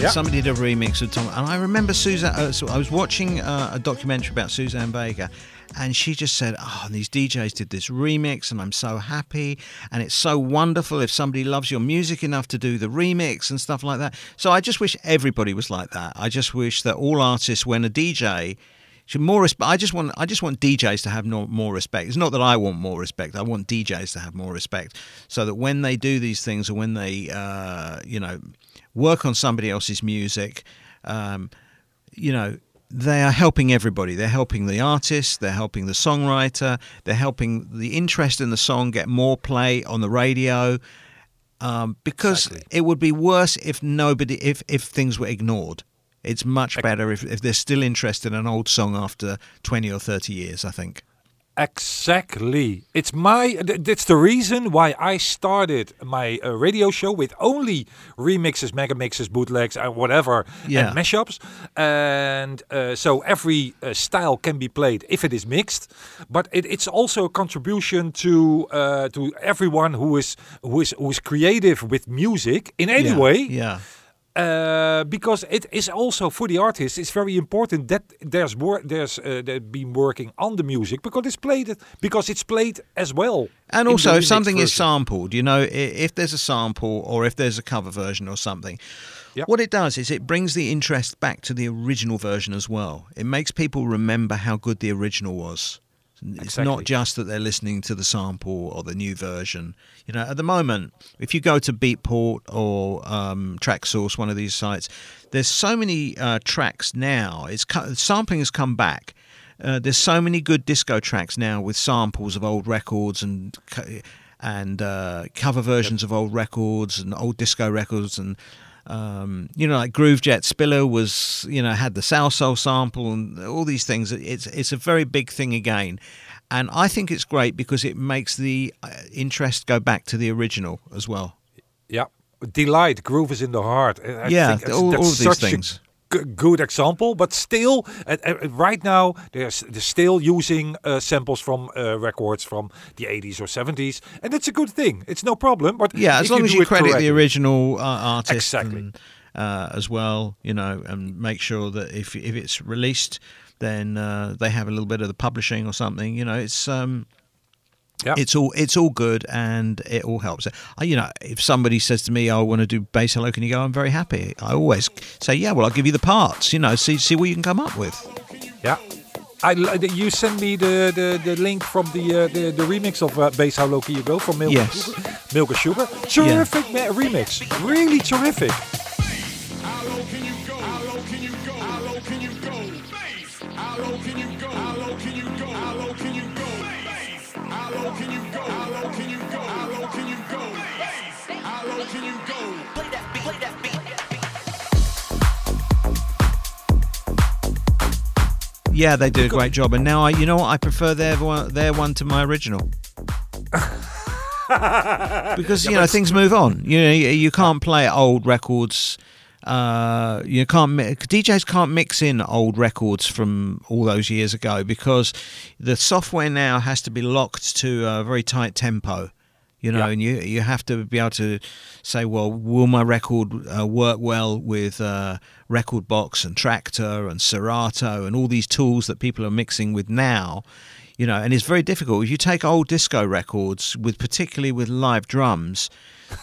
Yeah. Somebody did a remix of Tom, and I remember Suzanne. Uh, so I was watching uh, a documentary about Suzanne Vega, and she just said, "Oh, these DJs did this remix, and I'm so happy, and it's so wonderful if somebody loves your music enough to do the remix and stuff like that." So I just wish everybody was like that. I just wish that all artists, when a DJ should more respect. I just want I just want DJs to have no, more respect. It's not that I want more respect. I want DJs to have more respect, so that when they do these things or when they uh, you know work on somebody else's music, um, you know they are helping everybody. They're helping the artist. They're helping the songwriter. They're helping the interest in the song get more play on the radio. Um, because Exactly. it would be worse if nobody if if things were ignored. It's much better if, if they're still interested in an old song after 20 or 30 years, I think. Exactly. It's my. th- That's the reason why I started my uh, radio show with only remixes, mega mixes, bootlegs, and whatever, Yeah. and mashups. And uh, so every uh, style can be played if it is mixed. But it, it's also a contribution to uh, to everyone who is who is who is creative with music in any yeah. way. Yeah. Uh, because it is also for the artist, it's very important that there's wor- there's uh, they've been working on the music because it's played because it's played as well. And also, if something is sampled, you know, if there's a sample or if there's a cover version or something, Yep. what it does is it brings the interest back to the original version as well. It makes people remember how good the original was. It's Exactly. not just that they're listening to the sample or the new version. You know, at the moment, if you go to Beatport or um, Traxsource, one of these sites, there's so many uh, tracks now. It's sampling has come back. Uh, there's so many good disco tracks now with samples of old records and and uh, cover versions of old records and old disco records and um, you know like Groovejet Spiller was you know had the South Soul sample and all these things. It's it's a very big thing again. And I think it's great because it makes the uh, interest go back to the original as well. Yeah, Deee-Lite, groove is in the heart. I- Yeah, all- all these things. Good example, but still, right now they're still using uh, samples from uh, records from the 80s or 70s, and it's a good thing. It's no problem. But Yeah, as long as you credit correctly- the original uh, artist Exactly. and, uh, as well, you know, and make sure that if if it's released, then uh, they have a little bit of the publishing or something. You know, it's um, Yeah. it's all it's all good and it all helps. You know, if somebody says to me, "I want to do Bass, How Low Can You Go?" I'm very happy. I always say, "Yeah, well, I'll give you the parts." You know, see see what you can come up with. Yeah. I you send me the, the, the link from the, uh, the the remix of uh, Bass How Low Can You Go from Milk Yes. and Sugar. Milk and Sugar. Terrific ma- remix. Really terrific. Yeah, they did a great job, and now I, you know what, I prefer their one, their one to my original. because you know things move on. You know, you, you can't play old records. Uh, you can't DJs can't mix in old records from all those years ago because the software now has to be locked to a very tight tempo. You know, Yeah. and you you have to be able to say, well, will my record uh, work well with uh, Rekordbox and Traktor and Serato and all these tools that people are mixing with now? You know, and it's very difficult. If you take old disco records, with particularly with live drums,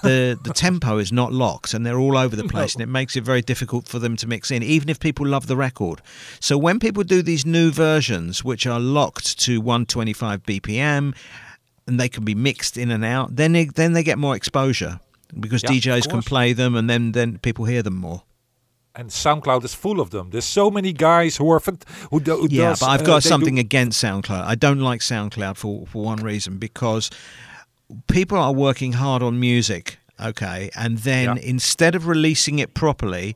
the the tempo is not locked and they're all over the place, and it makes it very difficult for them to mix in, even if people love the record. So when people do these new versions, which are locked to 125 BPM, and they can be mixed in and out, then they, then they get more exposure because Yeah, DJs can play them, and then then people hear them more. And SoundCloud is full of them. There's so many guys who are fant- who, do, who Yeah, does, but I've uh, got they something do- against SoundCloud. I don't like SoundCloud for for one reason because people are working hard on music, okay, and then Yeah. instead of releasing it properly,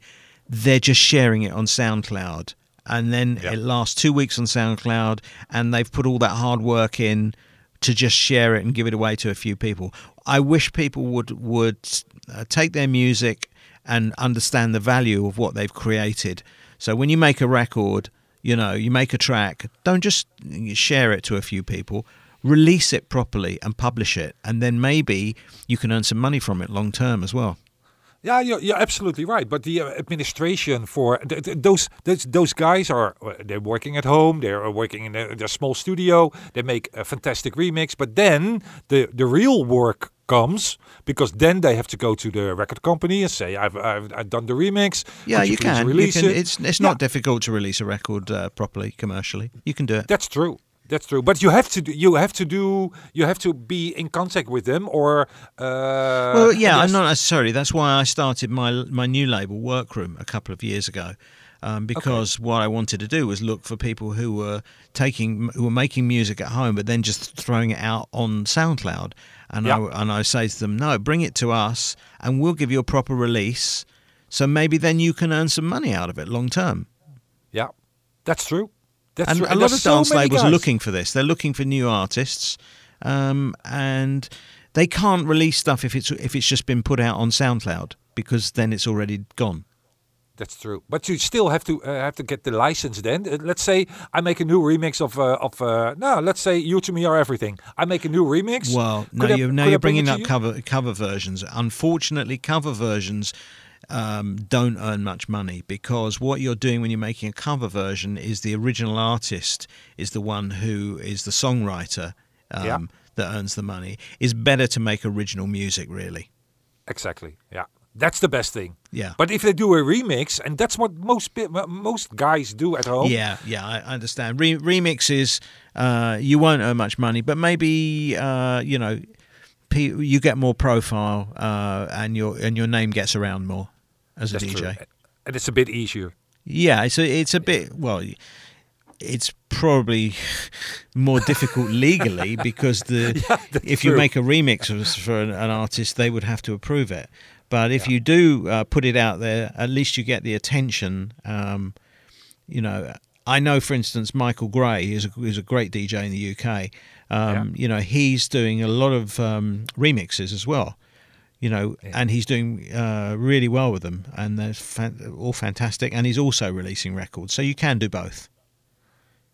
they're just sharing it on SoundCloud, and then Yeah. it lasts two weeks on SoundCloud, and they've put all that hard work in to just share it and give it away to a few people. I wish people would would uh, take their music and understand the value of what they've created. So when you make a record, you know, you make a track, don't just share it to a few people. Release it properly and publish it, and then maybe you can earn some money from it long term as well. Yeah, you're, you're absolutely right. But the uh, administration for th- th- those those those guys are uh, they're working at home. They're uh, working in their, their small studio. They make a fantastic remix. But then the the real work comes because then they have to go to the record company and say, "I've I've, I've done the remix. Yeah, you, please can. You Release can. it?" It's it's Yeah. not difficult to release a record uh, properly commercially. You can do it. That's true. That's true. But you have to do, you have to do you have to be in contact with them or uh, Well, yeah. I'm not necessarily. That's why I started my my new label, Workroom, a couple of years ago, um, because what I wanted to do was look for people who were taking who were making music at home, but then just throwing it out on SoundCloud. And. I and I say to them, no, bring it to us, and we'll give you a proper release. So maybe then you can earn some money out of it long term. Yeah, that's true. That's and true. a lot there's of dance many labels are looking for this. They're looking for new artists, um, and they can't release stuff if it's if it's just been put out on SoundCloud because then it's already gone. That's true. But you still have to uh, have to get the license. Then Uh, let's say I make a new remix of uh, of uh, no, let's say you to me are everything. I make a new remix. Well, Could now I- you're now you're bringing up you? cover cover versions. Unfortunately, cover versions um, don't earn much money because what you're doing when you're making a cover version is the original artist is the one who is the songwriter um, Yeah. that earns the money. It's better to make original music, really. Exactly. Yeah. That's the best thing. Yeah. But if they do a remix, and that's what most most guys do at home. Yeah, yeah, I I understand. Re- remixes, uh, you won't earn much money, but maybe uh, you know, pe- you get more profile, uh, and your and your name gets around more as a That's DJ. true. And it's a bit easier. Yeah, it's a, it's a bit well. It's probably more difficult legally because the if you true. make a remix for an, an artist, they would have to approve it. But if you do uh, put it out there, at least you get the attention. Um, you know, I know, for instance, Michael Gray is a, is a great DJ in the UK. Um, You know, he's doing a lot of um, remixes as well. You know, and he's doing uh, really well with them, and they're fan- all fantastic. And he's also releasing records, so you can do both.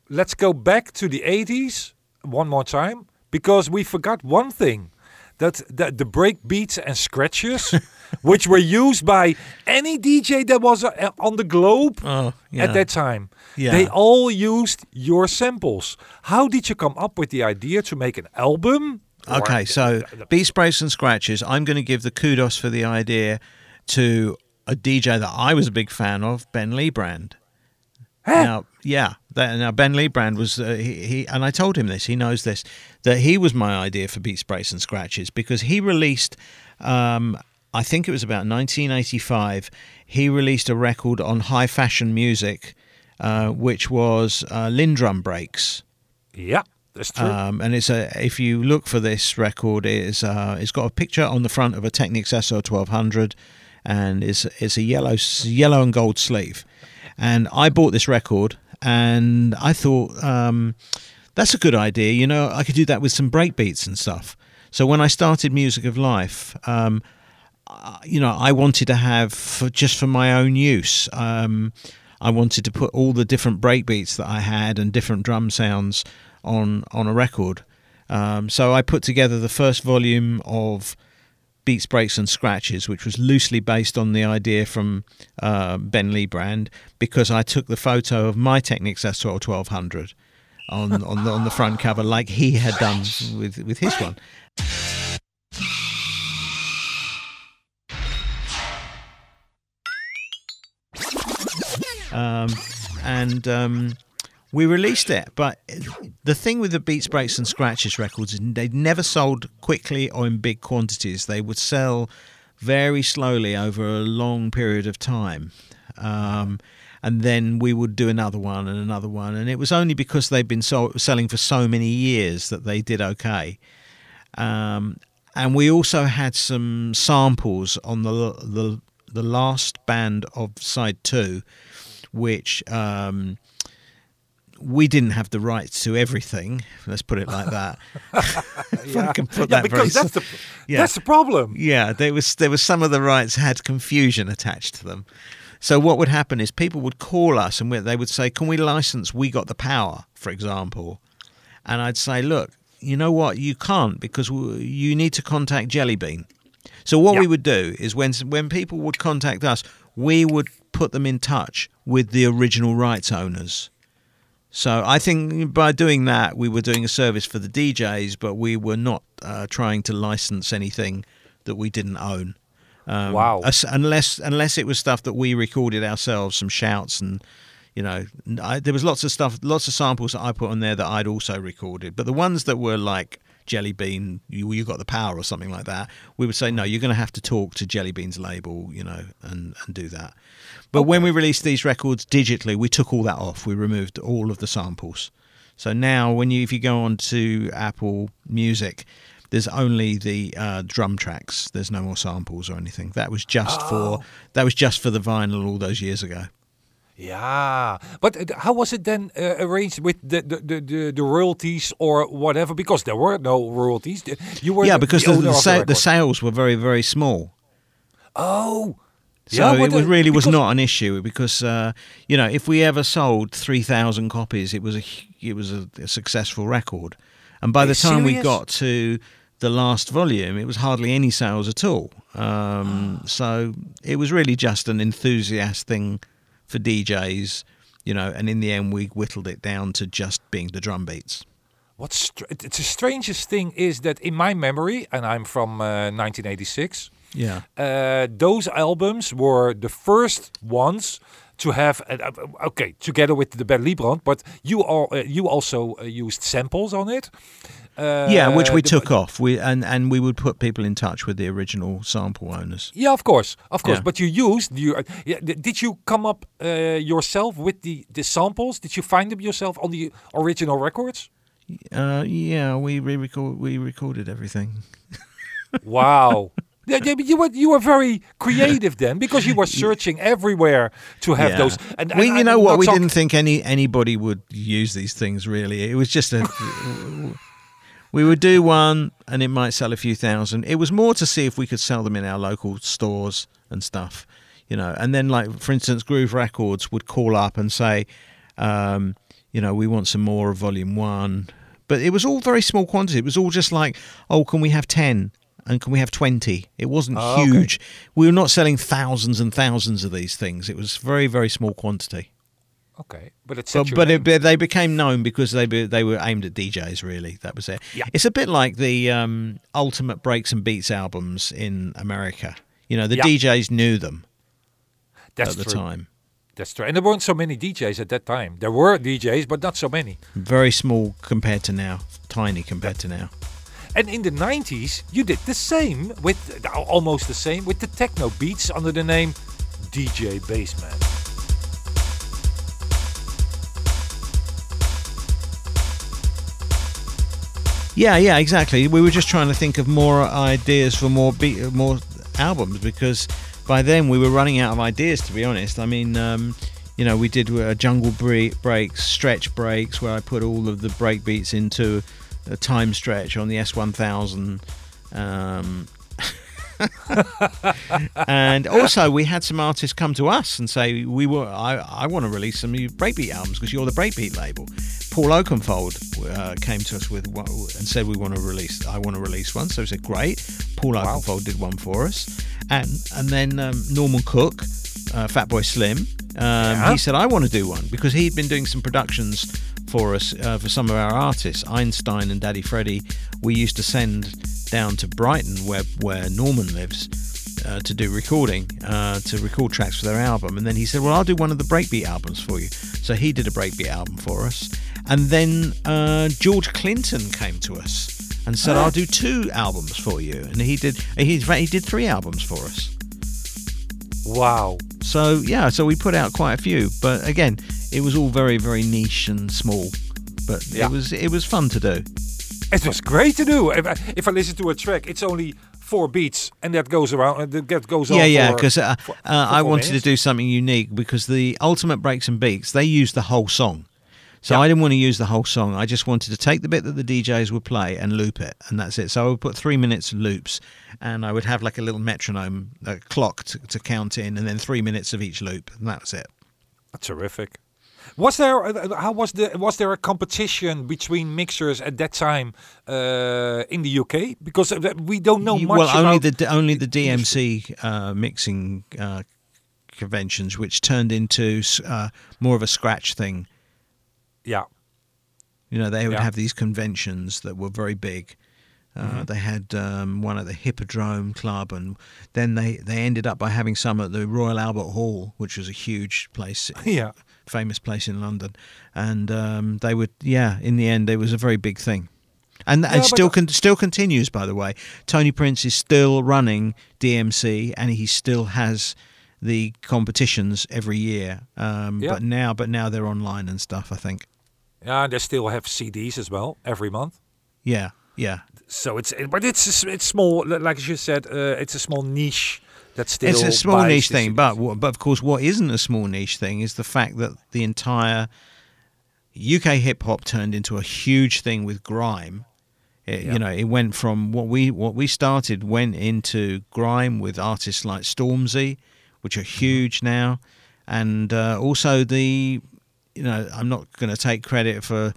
Let's go back to the 80s one more time because we forgot one thing. That, that the break beats and scratches, which were used by any DJ that was uh, on the globe Oh, yeah. at that time, Yeah. they all used your samples. How did you come up with the idea to make an album? Okay, so beats, breaks, and scratches. I'm going to give the kudos for the idea to a DJ that I was a big fan of, Ben Liebrand. Now, yeah, that, now Ben Liebrand was uh, he, he, and I told him this. He knows this that he was my idea for beats, breaks, and scratches because he released. Um, I think it was about 1985. He released a record on high fashion music, uh, which was uh, LinnDrum breaks. Yeah, that's true. Um, and it's a if you look for this record, it's uh, it's got a picture on the front of a Technics SL twelve hundred, and it's it's a yellow yellow and gold sleeve. And I bought this record, and I thought um, that's a good idea. You know, I could do that with some breakbeats and stuff. So when I started Music of Life, um, you know, I wanted to have for, just for my own use. Um, I wanted to put all the different breakbeats that I had and different drum sounds on on a record. Um, so I put together the first volume of Beats, Breaks, and Scratches, which was loosely based on the idea from uh, Ben Liebrand, because I took the photo of my Technics S12 1200 on on the, on the front cover, like he had done with with his one. um, and um, we released it. But the thing with the Beats, Breaks, and Scratches records is they never sold quickly or in big quantities. They would sell very slowly over a long period of time. Um, and then we would do another one and another one. And it was only because they'd been selling for so many years that they did okay. Um, and we also had some samples on the the the last band of side two, which um, we didn't have the rights to everything. Let's put it like that. If I can put yeah, that very because that's the yeah. that's the problem. Yeah, there was there was some of the rights had confusion attached to them. So what would happen is people would call us and they would say, "Can we license? We got the power," for example, and I'd say, "Look, you know what? You can't because you need to contact Jellybean." So what Yeah. we would do is when when people would contact us, we would put them in touch with the original rights owners. So I think by doing that, we were doing a service for the DJs, but we were not uh, trying to license anything that we didn't own. Um, Wow. Unless unless it was stuff that we recorded ourselves, some shouts and you know, I, there was lots of stuff, lots of samples that I put on there that I'd also recorded. But the ones that were like Jellybean, you, you got the power or something like that, we would say no, you're going to have to talk to Jellybean's label, you know, and and do that. But when we released these records digitally, we took all that off. We removed all of the samples. So now, when you if you go on to Apple Music, there's only the uh, drum tracks. There's no more samples or anything. That was just for that was just for the vinyl all those years ago. Yeah, but uh, how was it then uh, arranged with the the, the the the royalties or whatever? Because there were no royalties. You were yeah, because the, the, the, sa- the sales were very very small. Oh, So yeah, it was really was not an issue because uh, you know if we ever sold three thousand copies, it was a it was a, a successful record. And by Are the time we got to the last volume, it was hardly any sales at all. Ah. Um, so it was really just an enthusiast thing for DJs, you know. And in the end, we whittled it down to just being the drum beats. What's str- it's the strangest thing is that in my memory, and I'm from uh, 1986. Yeah. Uh, those albums were the first ones to have. Uh, uh, okay, together with the Ben Liebrand, but you all uh, you also uh, used samples on it. Uh, yeah, which we the- took off. We and and we would put people in touch with the original sample owners. Yeah, of course, of course. Yeah. But you used you. Did you come up uh, yourself with the the samples? Did you find them yourself on the original records? Uh, yeah, we re-record we recorded everything. Wow. Yeah, yeah, you were you were very creative then because you were searching everywhere to have Yeah. those. And, we, you know what? We didn't think any anybody would use these things. Really, it was just a. we would do one, and it might sell a few thousand. It was more to see if we could sell them in our local stores and stuff, you know. And then, like for instance, Groove Records would call up and say, um, you know, we want some more of Volume One. But it was all very small quantity. It was all just like, oh, can we have ten? And can we have 20? It wasn't Oh, okay. huge. We were not selling thousands and thousands of these things. It was very, very small quantity. Okay, but it's But, but, it, but they became known because they be, they were aimed at DJs. Really, that was it. Yeah. It's a bit like the um, Ultimate Breaks and Beats albums in America. You know, the Yeah. DJs knew them That's at the true. time. That's true. And there weren't so many DJs at that time. There were DJs, but not so many. Very small compared to now. Tiny compared to now. And in the 90s, you did the same with almost the same with the techno beats under the name DJ Bassman. Yeah, yeah, exactly. We were just trying to think of more ideas for more beat, more albums because by then we were running out of ideas. To be honest, I mean, um, you know, we did uh, jungle bre- breaks, stretch breaks, where I put all of the break beats into time stretch on the S1000. Um, and also, we had some artists come to us and say, "We were, I, I want to release some new breakbeat albums because you're the breakbeat label." Paul Oakenfold uh, came to us with one, and said, "We want to release, I want to release one." So we said, "Great." Paul Oakenfold did one for us, and and then um, Norman Cook, uh, Fatboy Slim, um, he said, "I want to do one" because he'd been doing some productions for us uh, for some of our artists, Einstein and Daddy Freddy. We used to send down to Brighton, where where Norman lives, uh, to do recording, uh, to record tracks for their album. And then he said, "Well, I'll do one of the breakbeat albums for you." So he did a breakbeat album for us. And then uh, George Clinton came to us and said, "I'll do two albums for you." And he did. He he did three albums for us. Wow. So yeah, so we put out quite a few, but again, it was all very very niche and small. But Yeah. it was it was fun to do. It was great to do. If I, if I listen to a track, it's only four beats, and that goes around. Uh, that goes on. Yeah, yeah, because uh, uh, I wanted minutes. to do something unique because the Ultimate Breaks and Beats they use the whole song. So I didn't want to use the whole song. I just wanted to take the bit that the DJs would play and loop it, and that's it. So I would put three minutes loops, and I would have like a little metronome, a clock to, to count in, and then three minutes of each loop, and that was it. Terrific. Was there uh, how was the was there a competition between mixers at that time uh, in the UK? Because uh, we don't know much well, only about the only the DMC uh, mixing uh, conventions, which turned into uh, more of a scratch thing. yeah. You know, they would Yeah. have these conventions that were very big. Uh, Mm-hmm. They had um, one at the Hippodrome Club, and then they, they ended up by having some at the Royal Albert Hall, which was a huge place, Yeah. Famous place in London. And um, they would, yeah, in the end, it was a very big thing. And, and but- still con- still continues, by the way. Tony Prince is still running DMC, and he still has the competitions every year. Um, Yeah. But now, but now they're online and stuff. I think. Yeah, and they still have CDs as well every month. Yeah, yeah. So it's but it's it's small li- like you said uh, it's a small niche that still it's a small niche thing, but but of course, what isn't a small niche thing is the fact that the entire UK hip hop turned into a huge thing with grime. It, Yeah. You know, it went from what we what we started went into grime with artists like Stormzy, which are Mm-hmm. huge now, and uh, also the you know I'm not going to take credit for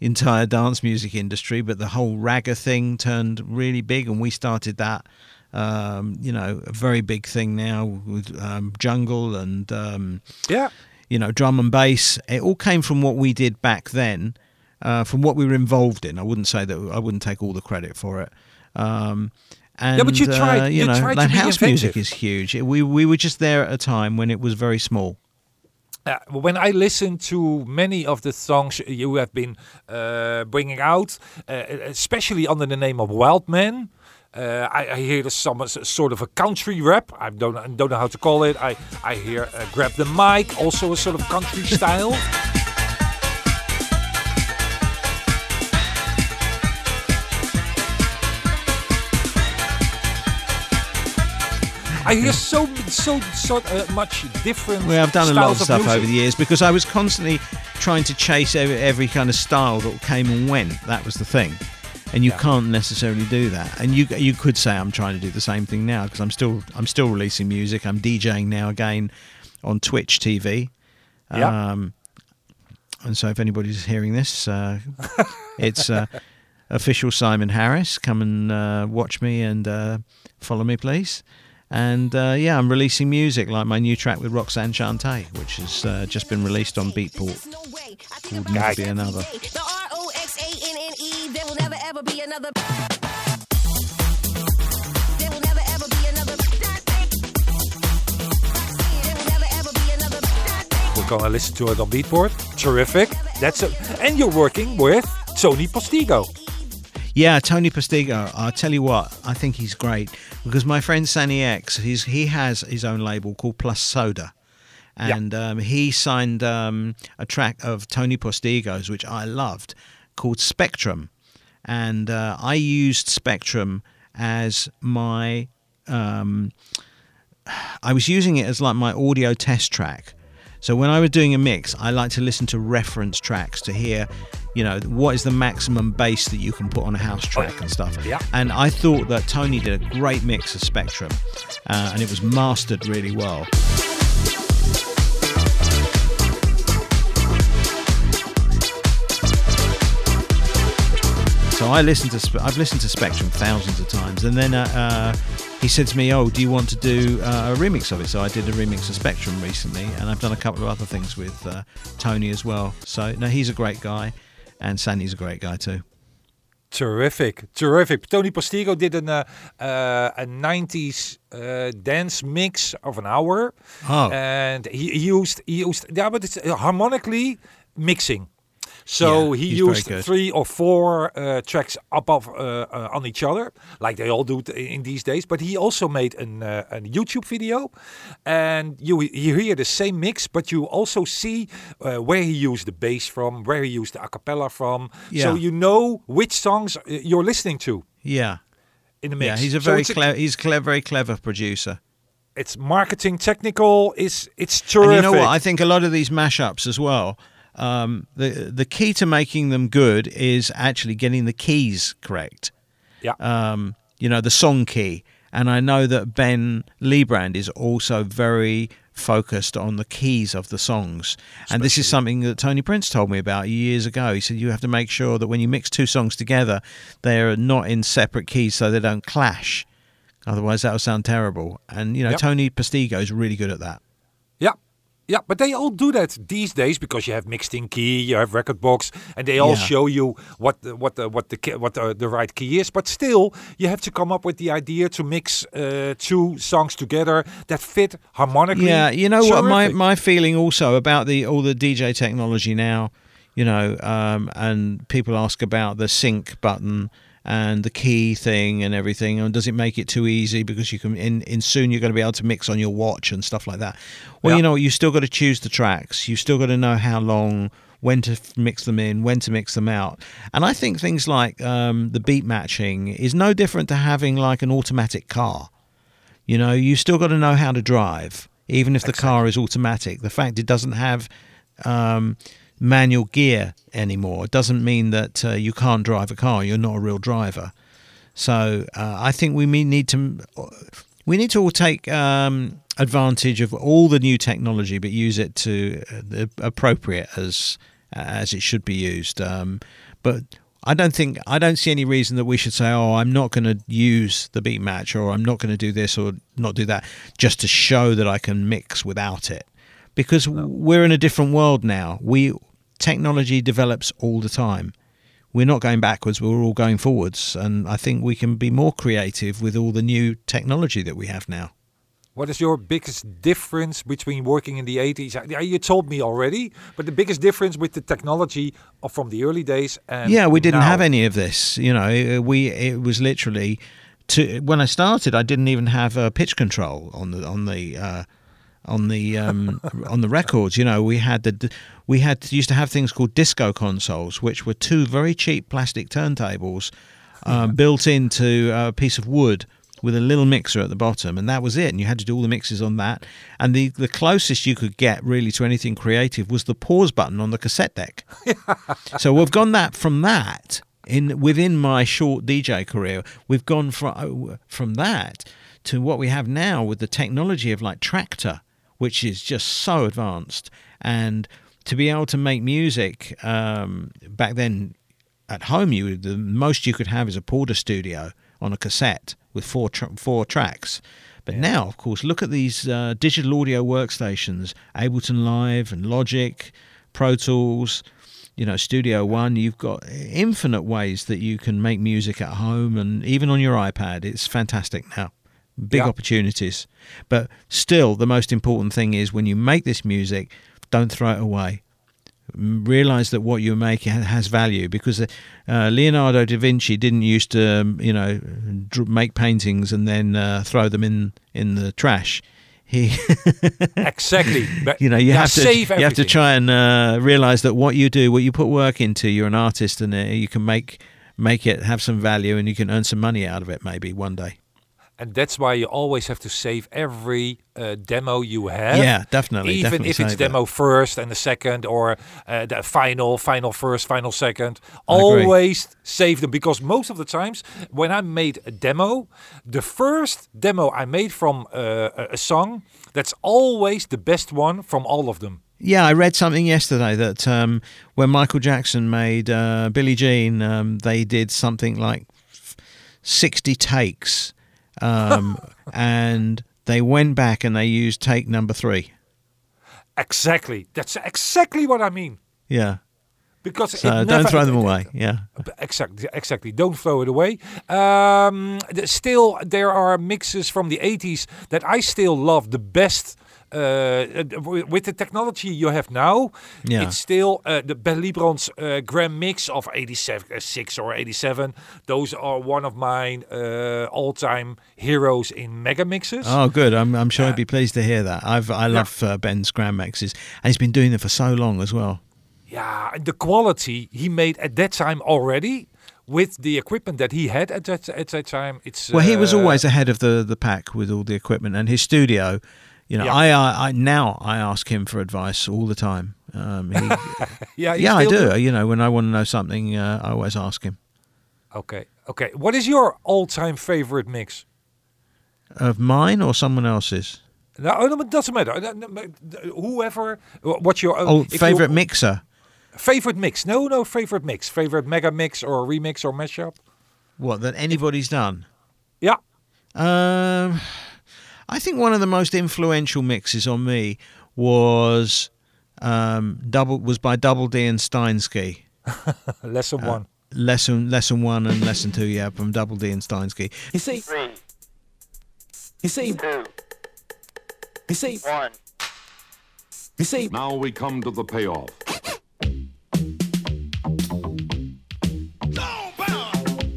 entire dance music industry, but the whole ragga thing turned really big, and we started that. Um, you know, a very big thing now with um, jungle and um, yeah you know drum and bass. It all came from what we did back then, uh, from what we were involved in. I wouldn't say that I wouldn't take all the credit for it. Um, and, but you tried- uh, you, you know, tried to like be house music is huge. We we were just there at a time when it was very small. Uh, when I listen to many of the songs you have been uh, bringing out, uh, especially under the name of Wild Man, uh, I, I hear some sort of a country rap. I don't I don't know how to call it. I I hear uh, grab the mic, also a sort of country style. I hear so so so uh, much different. Well, I've done a lot of stuff over the years because I was constantly trying to chase every, every kind of style that came and went. That was the thing, and you Yeah. can't necessarily do that. And you you could say I'm trying to do the same thing now because I'm still I'm still releasing music. I'm DJing now again on Twitch TV. Yeah. Um, and so if anybody's hearing this, uh, it's uh, official Simon Harris. Come and uh, watch me and uh, follow me, please. And uh, yeah, I'm releasing music like my new track with Roxanne Shante, which has uh, just been released on Beatport called Never Be Another. The R O X A N N E. There will never ever be another. There will never ever be another. There will never ever be another. We're gonna listen to it on Beatport. Terrific. That's a, and you're working with Tony Postigo. Yeah, Tony Postigo. I'll tell you what, I think he's great because my friend Sunny X, he's, he has his own label called Plus Soda. And um, he signed um, a track of Tony Postigo's, which I loved, called Spectrum. And uh, I used Spectrum as my. Um, I was using it as like my audio test track. So when I was doing a mix, I like to listen to reference tracks to hear, you know, what is the maximum bass that you can put on a house track and stuff. Yeah. And I thought that Tony did a great mix of Spectrum, uh, and it was mastered really well. So I listened to I've listened to Spectrum thousands of times, and then uh, uh, he said to me, "Oh, do you want to do uh, a remix of it?" So I did a remix of Spectrum recently, and I've done a couple of other things with uh, Tony as well. So no, he's a great guy, and Sandy's a great guy too. Terrific, terrific. Tony Postigo did an, uh, uh, a 90s uh, dance mix of an hour. Oh. And he, he used, he used, yeah, but it's uh, harmonically mixing. So Yeah, he used three or four uh, tracks above uh, uh, on each other, like they all do t- in these days. But he also made an, uh, a YouTube video, and you you hear the same mix, but you also see uh, where he used the bass from, where he used the a cappella from. So you know which songs you're listening to Yeah, in the mix. yeah, he's a very it's clever, he's clever, very clever producer. It's marketing technical. It's it's terrific. And you know what? I think a lot of these mashups as well. Um, the the key to making them good is actually getting the keys correct. yeah. um, you know, the song key. And I know that Ben Liebrand is also very, focused on the keys of the songs. And this is something that Tony Prince told me about years ago. He said you have to make sure that when you mix two songs together, they're not in separate keys so they don't clash. Otherwise, that'll sound terrible. And, you know, Yep. Tony Postigo is really good at that. Yeah. Yeah, but they all do that these days because you have mixed in key, you have Rekordbox, and they all Yeah. show you what the, what the, what the ki- what the, the right key is. But still, you have to come up with the idea to mix uh, two songs together that fit harmonically. Yeah, you know what my, my feeling also about the all the DJ technology now, you know, um, and people ask about the sync button and the key thing and everything, and does it make it too easy because you can in, in soon you're going to be able to mix on your watch and stuff like that. Well, Yeah. you know, you still got to choose the tracks. You still got to know how long. When to mix them in, when to mix them out, and I think things like um, the beat matching is no different to having like an automatic car. You know, you still got to know how to drive, even if the car is automatic. The fact it doesn't have um, manual gear anymore doesn't mean that uh, you can't drive a car. You're not a real driver. So uh, I think we need to we need to all take um, advantage of all the new technology, but use it to uh, the appropriate as as it should be used. Um, but I don't think I don't see any reason that we should say, "Oh, I'm not going to use the beat match," or "I'm not going to do this or not do that," just to show that I can mix without it. Because we're in a different world now. We technology develops all the time. We're not going backwards. We're all going forwards, and I think we can be more creative with all the new technology that we have now. What is your biggest difference between working in the 80s? You told me already, but the biggest difference with the technology from the early days and yeah, we didn't now. have any of this. You know, it- we it was literally to when I started, I didn't even have uh, pitch control on the on the uh, on the um, on the records. You know, we had the we had used to have things called disco consoles, which were two very cheap plastic turntables uh, built into a piece of wood with a little mixer at the bottom, and that was it. And you had to do all the mixes on that. And the the closest you could get really to anything creative was the pause button on the cassette deck. so we've gone that from that in within my short DJ career, we've gone from from that to what we have now with the technology of like Traktor, which is just so advanced, and to be able to make music um, back then at home, you the most you could have is a Portastudio on a cassette with four tr- four tracks. But now, of course, look at these uh, digital audio workstations: Ableton Live and Logic, Pro Tools. You know, Studio One. You've got infinite ways that you can make music at home and even on your iPad. It's fantastic now. Big Yeah. opportunities. But still, the most important thing is when you make this music, don't throw it away realize that what you're making has value because uh, Leonardo da Vinci didn't used to um, you know dr- make paintings and then uh, throw them in in the trash he Exactly. But you know you have to save you have to try and uh, realize that what you do what you put work into you're an artist and uh, you can make make it have some value and you can earn some money out of it maybe one day And that's why you always have to save every uh, demo you have. Yeah, definitely, Even definitely if it's demo first and the second, or uh, the final, final first, final second. I agree. Always save them because most of the times when I made a demo, the first demo I made from uh, a- a song, that's always the best one from all of them. Yeah, I read something yesterday that um, when Michael Jackson made uh, Billie Jean, um, they did something like 60 takes. Um, and they went back and they used take number three. Exactly. That's exactly what I mean. Yeah. Because So it don't never- throw them away. Yeah. Exactly, exactly. Don't throw it away. Um, th- still, there are mixes from the 80s that I still love the best. Uh, with the technology you have now, Yeah. it's still uh, the Ben Liebrand's uh, Grand Mix of 87, uh, 6 or 87. Those are one of my uh, all-time heroes in mega mixes. Oh, good. I'm, I'm sure I'd be pleased to hear that. I've I love uh, Ben's Grand Mixes, and he's been doing them for so long as well. Yeah, and the quality he made at that time already with the equipment that he had at that at that time. It's Well, he was uh, always ahead of the, the pack with all the equipment and his studio. You know, Yeah. I, I I now I ask him for advice all the time. Um, he, Yeah, yeah, I still do. You know, when I want to know something, uh, I always ask him. Okay, okay. What is your all-time favorite mix? Of mine or someone else's? No, no, it doesn't matter. Uh, Whoever, what's your Oh, if you- favorite mixer. Favorite mix? No, no, favorite mix. Favorite mega mix or remix or mashup? What that anybody's done? Yeah. Um, I think one of the most influential mixes on me was um, double was by Double Dee and Steinski. Lesson Uh, one. Lesson lesson one and lesson two, yeah, from Double Dee and Steinski. You see, you see, Two. you see, One. you see. Now we come to the payoff.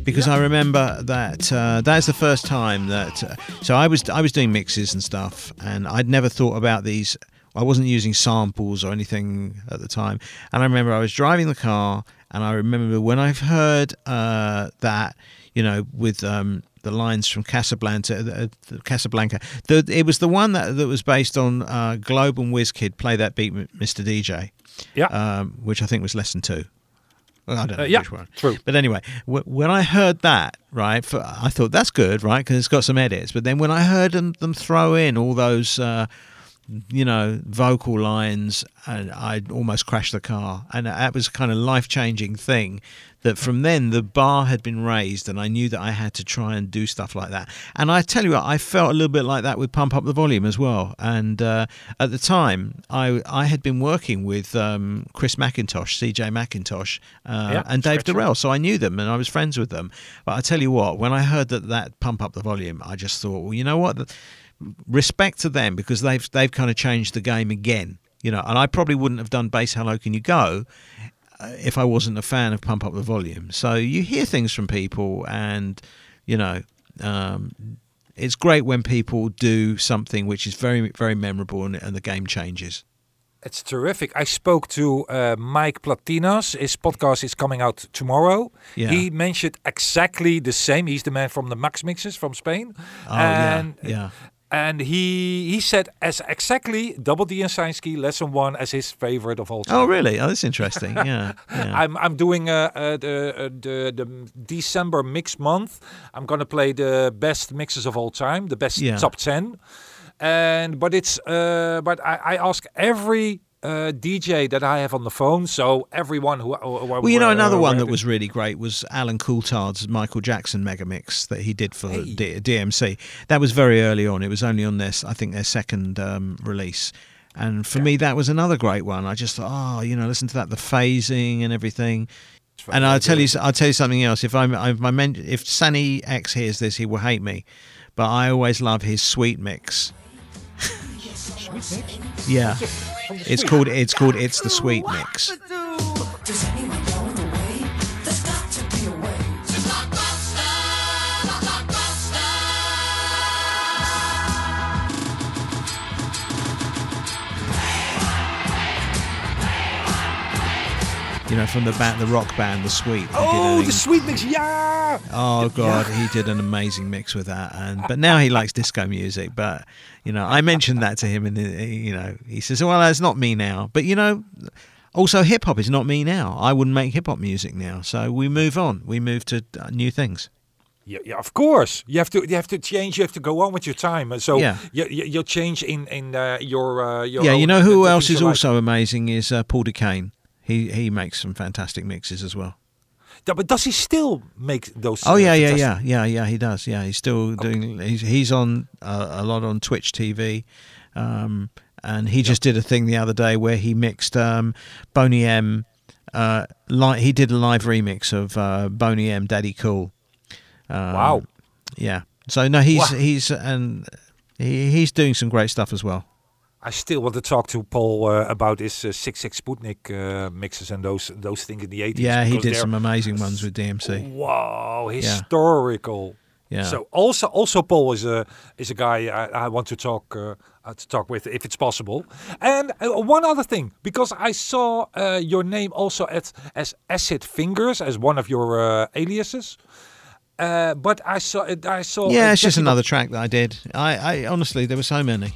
Because I remember that uh, that's the first time that uh, so I was I was doing mixes and stuff, and I'd never thought about these. I wasn't using samples or anything at the time, and I remember I was driving the car, and I remember when I've heard uh, that you know with. Um, the lines from Casablanca, uh, uh, Casablanca. The, it was the one that, that was based on uh, Globe and Whiz Kid, "Play That Beat, Mr. DJ," Yeah. um, which I think was lesson two. I don't know Uh, yeah, which one. true. But anyway, w- when I heard that, right, for, I thought that's good, right, because it's got some edits. But then when I heard them, them throw in all those, uh, you know, vocal lines, and I almost crashed the car. And that was a kind of life changing thing. That from then the bar had been raised, and I knew that I had to try and do stuff like that. And I tell you what, I felt a little bit like that with Pump Up the Volume as well. And uh, at the time, I I had been working with um, Chris Mackintosh, CJ Mackintosh, uh, Yeah, and Dave. Dorrell, so I knew them and I was friends with them. But I tell you what, when I heard that that Pump Up the Volume, I just thought, well, you know what? Respect to them because they've they've kind of changed the game again. You know, and I probably wouldn't have done Bass How Low Can You Go uh, if I wasn't a fan of Pump Up the Volume. So you hear things from people, and you know, um, it's great when people do something which is very very memorable and, and the game changes. It's terrific. I spoke to uh, Mike Platinas. His podcast is coming out tomorrow. Yeah. He mentioned exactly the same. He's the man from the Max Mixes from Spain. Oh, yeah, yeah. And he he said as exactly Double Dee and Steinski lesson one as his favorite of all time. Oh, really? Oh, that's interesting. Yeah, yeah. I'm I'm doing uh, uh, the uh, the the December mix month. I'm gonna play the best mixes of all time, the best Yeah. top ten. And but it's uh, but I, I ask every uh, DJ that I have on the phone, so everyone who. who, who Well, you know, another one that was really great was Alan Coulthard's Michael Jackson mega mix that he did for D- DMC. That was very early on. It was only on their, I think, their second um, release. And for me, that was another great one. I just thought, oh, you know, listen to that, the phasing and everything. And I'll tell you, I'll tell you something else. If I'm, if I meant, if Sanny X hears this, he will hate me. But I always love his sweet mix. Yeah, it's called, it's called, it's the sweet mix. You know, from the band, the rock band, the Sweet. He did Oh, the sweet mix, yeah. Oh god, he did an amazing mix with that, and but now he likes disco music. But you know, I mentioned that to him, and you know, he says, "Well, that's not me now." But you know, also hip hop is not me now. I wouldn't make hip hop music now, so we move on. We move to uh, new things. Yeah, yeah, of course. You have to you have to change. You have to go on with your time. So Yeah. you, you you'll change in in uh, your uh, your. yeah, you know who else is you like. also amazing is uh, Paul Dakeyne. He he makes some fantastic mixes as well. Yeah, but does he still make those? Oh yeah, yeah, yeah, yeah, yeah. He does. Yeah, he's still doing. He's he's on uh, a lot on Twitch TV, um, and he just did a thing the other day where he mixed um, Boney M. Uh, li- he did a live remix of uh, Boney M. Daddy Cool. Um, Wow. Yeah. So no, he's Wow. he's and he, he's doing some great stuff as well. I still want to talk to Paul uh, about his uh, Sigue Sigue Sputnik uh, mixes and those those things in the eighties. Yeah, he did some amazing ones with DMC. Wow, historical. Yeah. So also also Paul is a is a guy I, I want to talk uh, uh, to talk with if it's possible. And uh, one other thing, because I saw uh, your name also at as Acid Fingers as one of your uh, aliases. Uh, but I saw it. I saw. Yeah, it's just another track that I did. I, I honestly, there were so many.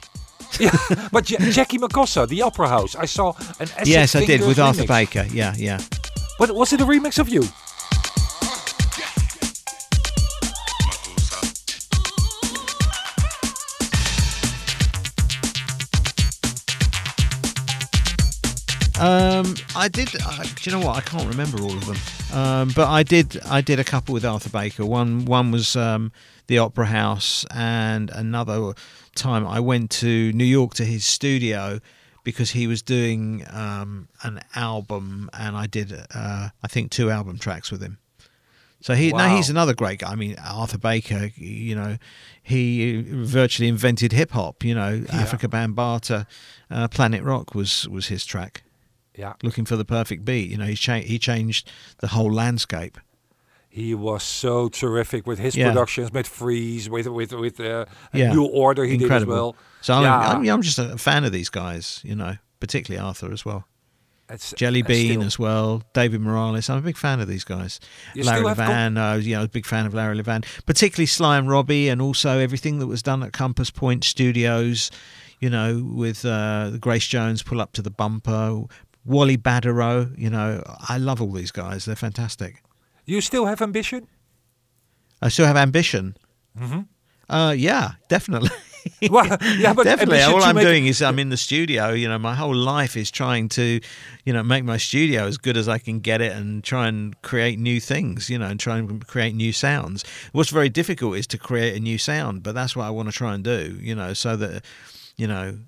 yeah, but J- Jackie Macossa, the Opera House. I saw an Essex yes, I did with remix. Arthur Baker. Yeah, yeah. But was it a remix of you? Um, I did. Uh, do you know what? I can't remember all of them, um, but I did. I did a couple with Arthur Baker. One one was um, the Opera House, and another time I went to New York to his studio because he was doing um, an album, and I did. Uh, I think two album tracks with him. So he, no, Wow. he's another great guy. I mean, Arthur Baker, you know, he virtually invented hip hop. You know, Afrika Bambaataa, uh, Planet Rock was was his track. Yeah. Looking for the perfect beat. You know, he cha- he changed the whole landscape. He was so terrific with his Yeah. productions, with Freez, with with with uh, a Yeah, New Order. He incredible. did as well. So I'm, yeah, I'm, I'm just a fan of these guys. You know, particularly Arthur as well. It's- Jellybean still- as well, David Morales. I'm a big fan of these guys. Larry still have com- Levan, uh, you know, a big fan of Larry Levan, particularly Sly and Robbie, and also everything that was done at Compass Point Studios. You know, with uh, Grace Jones pull up to the bumper, Wally Badarou. You know, I love all these guys. They're fantastic. You still have ambition? I still have ambition. Mhm. Uh, yeah, definitely. Well, yeah, but definitely. All I'm doing is I'm in the studio. You know, my whole life is trying to, you know, make my studio as good as I can get it and try and create new things. You know, and try and create new sounds. What's very difficult is to create a new sound, but that's what I want to try and do. You know, so that, you know,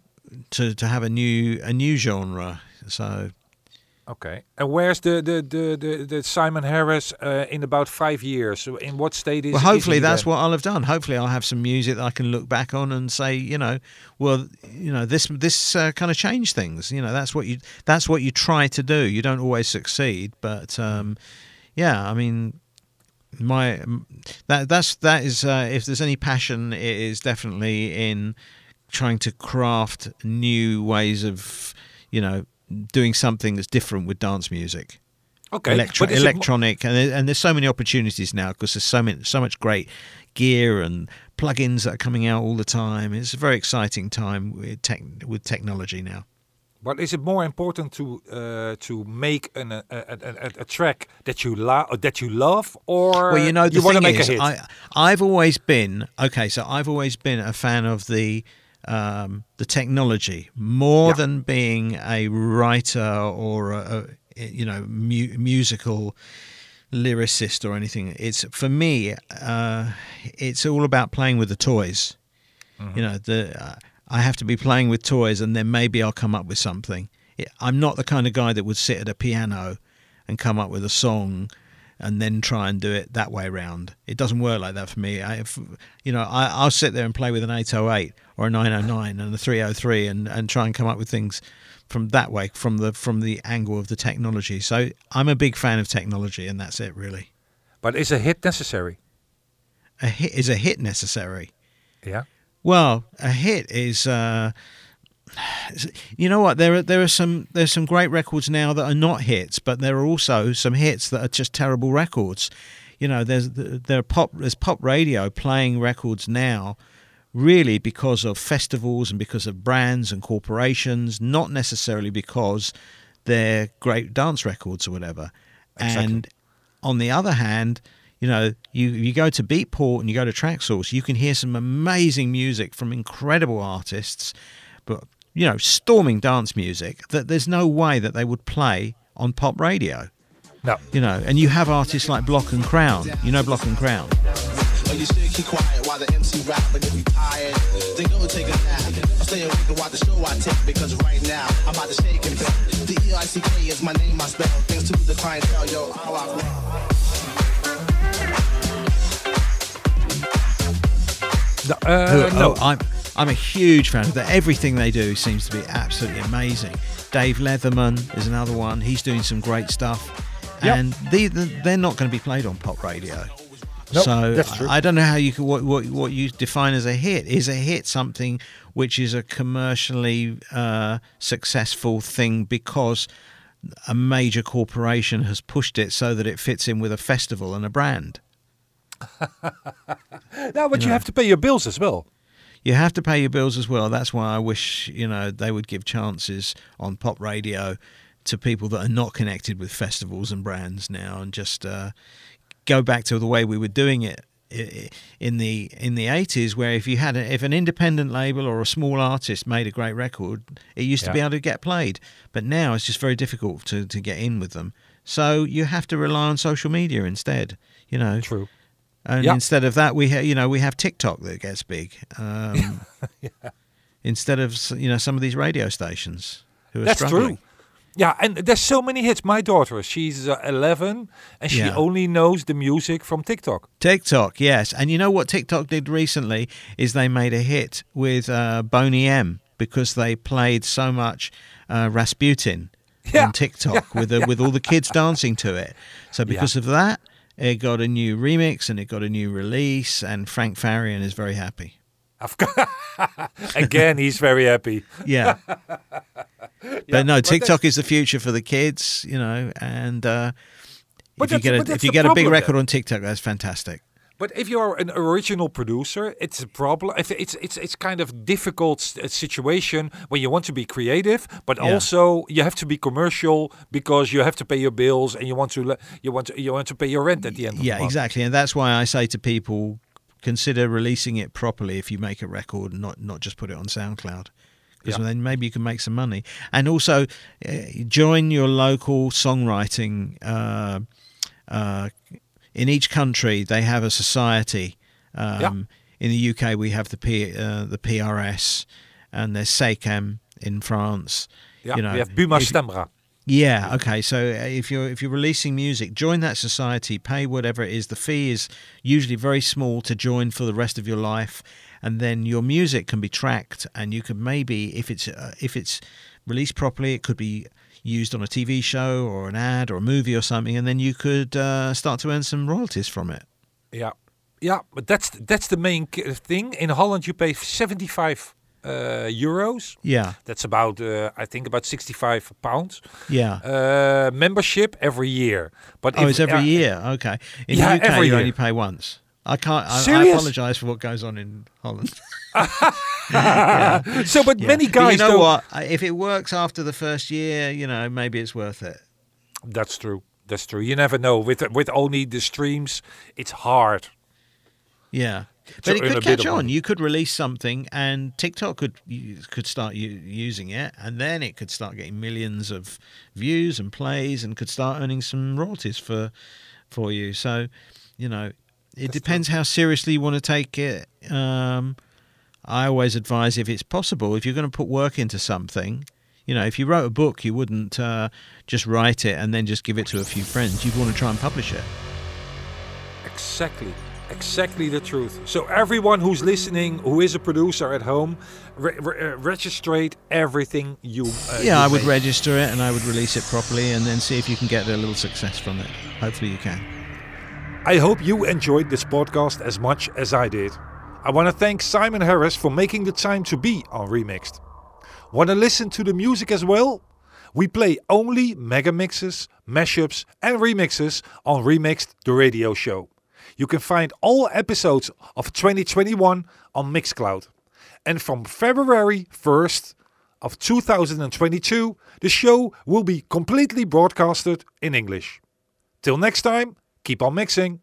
to to have a new a new genre. So Okay. And where's the the the the, the Simon Harris uh, in about five years? So in what state is? well, is hopefully he that's then? what I'll have done. Hopefully I'll have some music that I can look back on and say, you know, well, you know, this this uh, kind of changed things. You know, that's what you that's what you try to do. You don't always succeed, but um, yeah, I mean, my that that's that is uh, if there's any passion, it is definitely in trying to craft new ways of, you know, doing something that's different with dance music Okay, electro- is it electronic, and there- and there's so many opportunities now because there's so many, so much great gear and plugins that are coming out all the time. It's a very exciting time with tech with technology now. But is it more important to uh, to make an, a, a, a, a track that you lo- that you love, or well, you know, the you want to thing make is, a hit? I I've always been okay. So I've always been a fan of the um, the technology more Yeah. than being a writer or a, a you know mu- musical lyricist or anything. It's for me, uh, it's all about playing with the toys. You know, the uh, I have to be playing with toys, and then maybe I'll come up with something. It, I'm not the kind of guy that would sit at a piano and come up with a song and then try and do it that way round. It doesn't work like that for me. I, if, you know, I, I'll sit there and play with an 808 or a 909 and a 303 and, and try and come up with things from that way, from the from the angle of the technology. So I'm a big fan of technology, and that's it really. but is a hit necessary? A hit is a hit necessary. Yeah. Well, a hit is. Uh, you know what? There are there are some there's some great records now that are not hits, but there are also some hits that are just terrible records. You know, there's there are pop there's pop radio playing records now, really because of festivals and because of brands and corporations, not necessarily because they're great dance records or whatever. And on the other hand, you know, you, you go to Beatport and you go to Traxsource, you can hear some amazing music from incredible artists, but you know, storming dance music that there's no way that they would play on pop radio. No. You know, and you have artists like Block and Crown. You know Block and Crown. Or you should keep quiet while the MC rap, but if you tired, then go take a nap. Or stay awake and watch the show I take, because right now I'm about to shake and bake. The E-I-C-K is my name, I spell. Thanks to the clientele, yo, how I No, uh, Who- no. oh, I'm I'm a huge fan of that. Everything they do seems to be absolutely amazing. Dave Leatherman is another one. He's doing some great stuff, Yep. and they, they're not going to be played on pop radio. Nope, so. I don't know how you could, what, what what you define as a hit. Is a hit something which is a commercially uh, successful thing because a major corporation has pushed it so that it fits in with a festival and a brand? no, but you have to pay your bills as well. You have to pay your bills as well. That's why I wish you know they would give chances on pop radio to people that are not connected with festivals and brands now, and just uh, go back to the way we were doing it in the in the 80s where if you had a, if an independent label or a small artist made a great record it used to be able to get played but now it's just very difficult to, to get in with them so you have to rely on social media instead you know True. And Yeah. instead of that we ha- you know we have TikTok that gets big um, instead of you know some of these radio stations who are That's struggling true. Yeah, and there's so many hits. My daughter, she's uh, 11, and she Yeah. only knows the music from TikTok. TikTok, yes. And you know what TikTok did recently is they made a hit with uh, Boney M because they played so much uh, Rasputin Yeah. on TikTok with the, with all the kids dancing to it. So because of that, it got a new remix and it got a new release, and Frank Farian is very happy. Again, he's very happy. Yeah. Yeah, but no, but TikTok is the future for the kids, you know, and uh, if you get a, if you get a big record on TikTok, that's fantastic. But if you're an original producer, it's a problem. If it's it's it's kind of difficult s- situation when you want to be creative, but Yeah. also you have to be commercial because you have to pay your bills and you want to you want to you want to pay your rent at the end. of Yeah, the exactly, and that's why I say to people, consider releasing it properly if you make a record, and not not just put it on SoundCloud, because Yeah. then maybe you can make some money. And also, uh, join your local songwriting. Uh, uh, in each country, they have a society. Um, Yeah. In the UK, we have the P, uh, the PRS, and there's SACEM in France. Yeah, you know, we have Buma if- Stemra. yeah. Okay. So uh, if you're if you're releasing music, join that society. Pay whatever it is. The fee is usually very small to join for the rest of your life, and then your music can be tracked, and you could maybe if it's uh, if it's released properly, it could be used on a TV show or an ad or a movie or something, and then you could uh, start to earn some royalties from it. Yeah, yeah, but that's that's the main thing. In Holland, you pay seventy five uh, euros. Yeah. That's about uh, I think about sixty five pounds. Yeah. Uh, membership every year. But oh, if- it's every year. Okay. In yeah, the UK, you year. only pay once. I can't. I, I apologise for what goes on in Holland. So, but many But guys you know don't- what? If it works after the first year, you know, maybe it's worth it. That's true. That's true. You never know. With with only the streams, it's hard. Yeah. To But it could catch on. You could release something, and TikTok could could start u- using it, and then it could start getting millions of views and plays, and could start earning some royalties for for you. So, you know, it depends how seriously you want to take it. Um, I always advise if it's possible, if you're going to put work into something, you know, if you wrote a book, you wouldn't uh, just write it and then just give it to a few friends. You'd want to try and publish it. Exactly. Exactly the truth. So everyone who's listening, who is a producer at home, re- re- uh, registrate everything you. Uh, yeah, you I would make. register it and I would release it properly and then see if you can get a little success from it. Hopefully, you can. I hope you enjoyed this podcast as much as I did. I want to thank Simon Harris for making the time to be on Remixed. Want to listen to the music as well? We play only mega mixes, mashups, and remixes on Remixed, the radio show. You can find all episodes of 2021 on Mixcloud. And from February 1st of 2022, the show will be completely broadcasted in English. Till next time, keep on mixing.